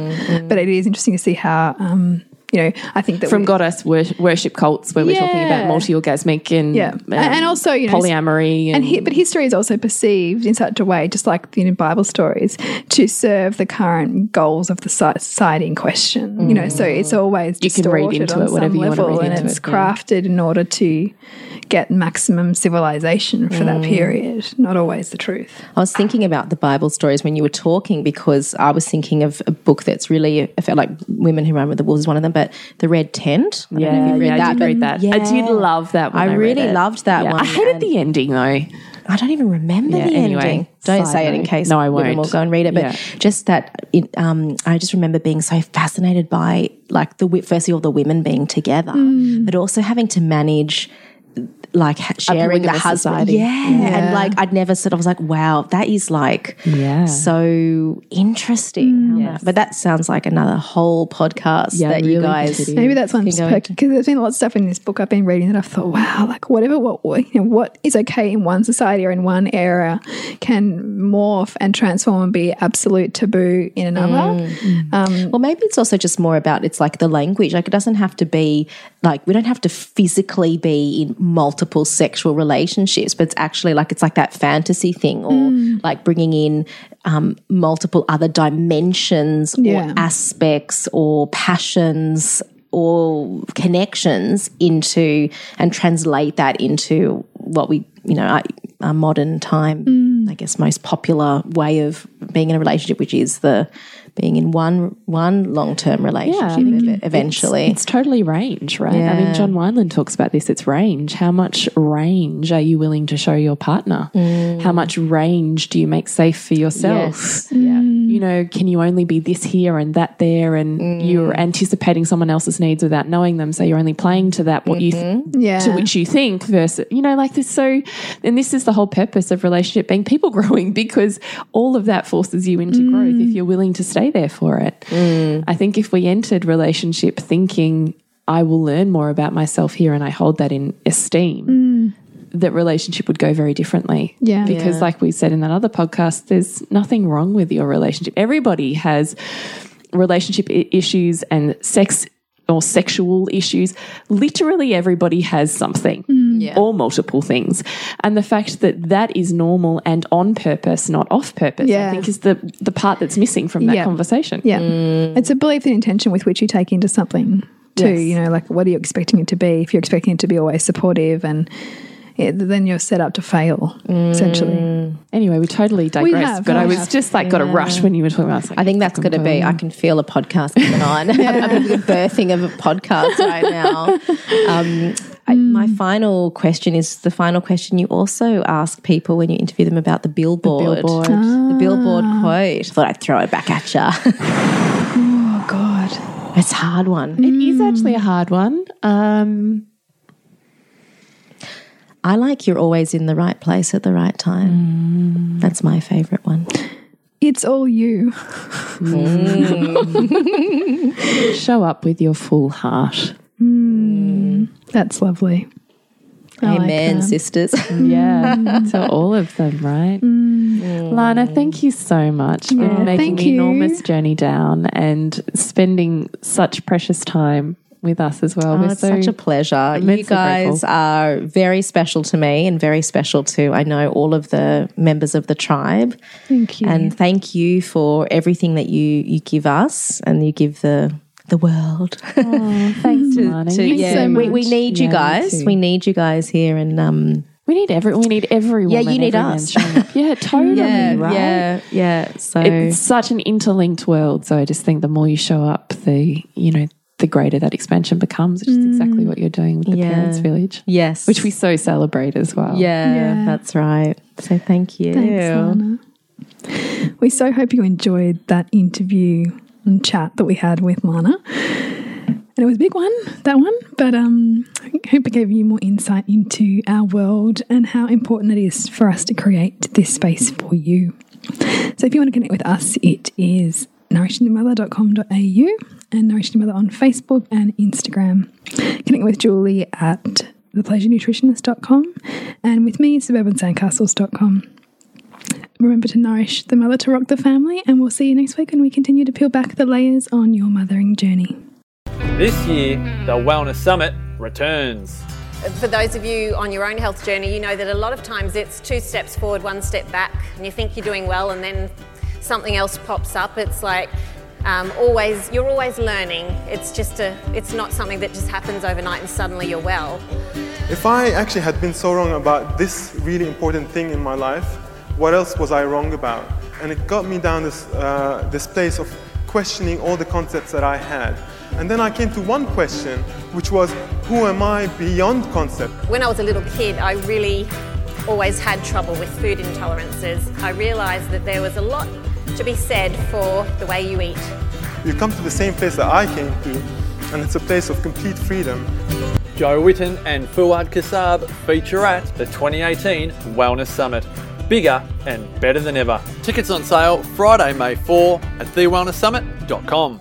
But it is interesting to see how, um, you know, I think that from we- goddess wor- worship cults where we're talking about multi orgasmic and, Yeah. um, And also, you know, polyamory and, And hi but history is also perceived in such a way, just like the you know, Bible stories, to serve the current goals of the society in question. You know, so it's always You can read into on it whatever some you wanna level, read and into it's it, yeah. crafted in order to get maximum civilization for that period. Not always the truth. I was thinking about the Bible stories when you were talking because I was thinking of a book that's really, I felt like Women Who Run with the Wolves is one of them, but The Red Tent. I don't know if Yeah, you've read yeah, I that, did read that. I did love that one. I, read really loved that Yeah, one. I hated the ending though. I don't even remember Yeah, the anyway, ending. Don't say it in case No, I won't. will go and read it. But Yeah. just that, it, um, I just remember being so fascinated by like the firstly all the women being together, Mm. but also having to manage like sharing the husband. society. Yeah. And like I'd never sort of was like, wow, that is like Yeah. so interesting. how Yes. but that sounds like another whole podcast Yeah, that you guys think. Maybe that's one Can because there's been a lot of stuff in this book I've been reading that I've thought, wow, like whatever what you know, what is okay in one society or in one era can morph and transform and be absolute taboo in another. Mm. Um, Well, maybe it's also just more about it's like the language. Like it doesn't have to be like we don't have to physically be in multiple sexual relationships, but it's actually like it's like that fantasy thing, or like bringing in um, multiple other dimensions Yeah. or aspects or passions or connections into and translate that into what we you know our, our modern time i guess most popular way of being in a relationship which is the being in one one long-term relationship ev- eventually It's totally range, right? I mean, John Wineland talks about this. It's range. How much range are you willing to show your partner? Mm. How much range do you make safe for yourself? Yes. Yeah. Mm. You know, can you only be this here and that there? And mm. you're anticipating someone else's needs without knowing them. So you're only playing to that, what you, th- mm-hmm. yeah. to which you think versus, you know, like this. So, and this is the whole purpose of relationship being people growing because all of that forces you into growth if you're willing to stay there for it. Mm. I think if we entered relationship thinking, I will learn more about myself here and I hold that in esteem, mm. that relationship would go very differently. Yeah. Because, Yeah. like we said in that other podcast, there's nothing wrong with your relationship. Everybody has relationship issues and sex or sexual issues. Literally, everybody has something mm. or multiple things. And the fact that that is normal and on purpose, not off purpose, Yeah. I think is the, the part that's missing from that Yeah. conversation. Yeah. Mm. It's a belief and intention with which you take into something too. Yes. You know, like what are you expecting it to be? If you're expecting it to be always supportive and it, then you're set up to fail, essentially. Anyway, we totally digressed, have, but I was have. just like got a rush when you were talking about. Something. I think that's going to be. I can feel a podcast coming on. I'm the birthing of a podcast right now. Um, I, my final question is the final question you also ask people when you interview them about the billboard. billboard. The billboard quote. Thought I'd throw it back at you. Oh, God. it's a hard one. It is actually a hard one. Um, I like you're always in the right place at the right time. Mm. That's my favorite one. It's all you. Mm. show up with your full heart. Mm. That's lovely. I Amen, that. sisters. Yeah, to all of them, right? Lana, thank you so much for Yeah, making the enormous journey down and spending such precious time with us as well. Oh, We're it's so such a pleasure. You guys are very special to me and very special to, I know, all of the members of the tribe. Thank you. And thank you for everything that you, you give us and you give the the world. thanks, Lana. To- You yeah, so we, we need you Yeah, guys. We need you guys here and um We need every. We need every Yeah, you need us. Yeah, totally. yeah, right. yeah, yeah. So It's such an interlinked world. So I just think the more you show up, the you know, the greater that expansion becomes, which is exactly what you're doing with the Yeah. Parents Village, yes. which we so celebrate as well. yeah, Yeah. that's right. So thank you. Thanks, Lana. We so hope you enjoyed that interview and chat that we had with Lana. And it was a big one, that one, but um, I hope it gave you more insight into our world and how important it is for us to create this space for you. So if you want to connect with us, it is nourishingthemother.com.au and Nourishing the Mother on Facebook and Instagram. Connect with Julie at thepleasurenutritionist.com and with me, suburbansandcastles.com. Remember to nourish the mother to rock the family, and we'll see you next week when we continue to peel back the layers on your mothering journey. This year, the Wellness Summit returns. For those of you on your own health journey, you know that a lot of times it's two steps forward, one step back, and you think you're doing well, and then something else pops up. It's like um, always, you're always learning. It's just a, it's not something that just happens overnight and suddenly you're well. If I actually had been so wrong about this really important thing in my life, what else was I wrong about? And it got me down this, uh, this place of questioning all the concepts that I had. And then I came to one question, which was, who am I beyond concept? When I was a little kid, I really always had trouble with food intolerances. I realised that there was a lot to be said for the way you eat. You come to the same place that I came to, and it's a place of complete freedom. Joe Witten and Fuad Kassab feature at the 2018 Wellness Summit. Bigger and better than ever. Tickets on sale Friday, May 4 at thewellnesssummit.com.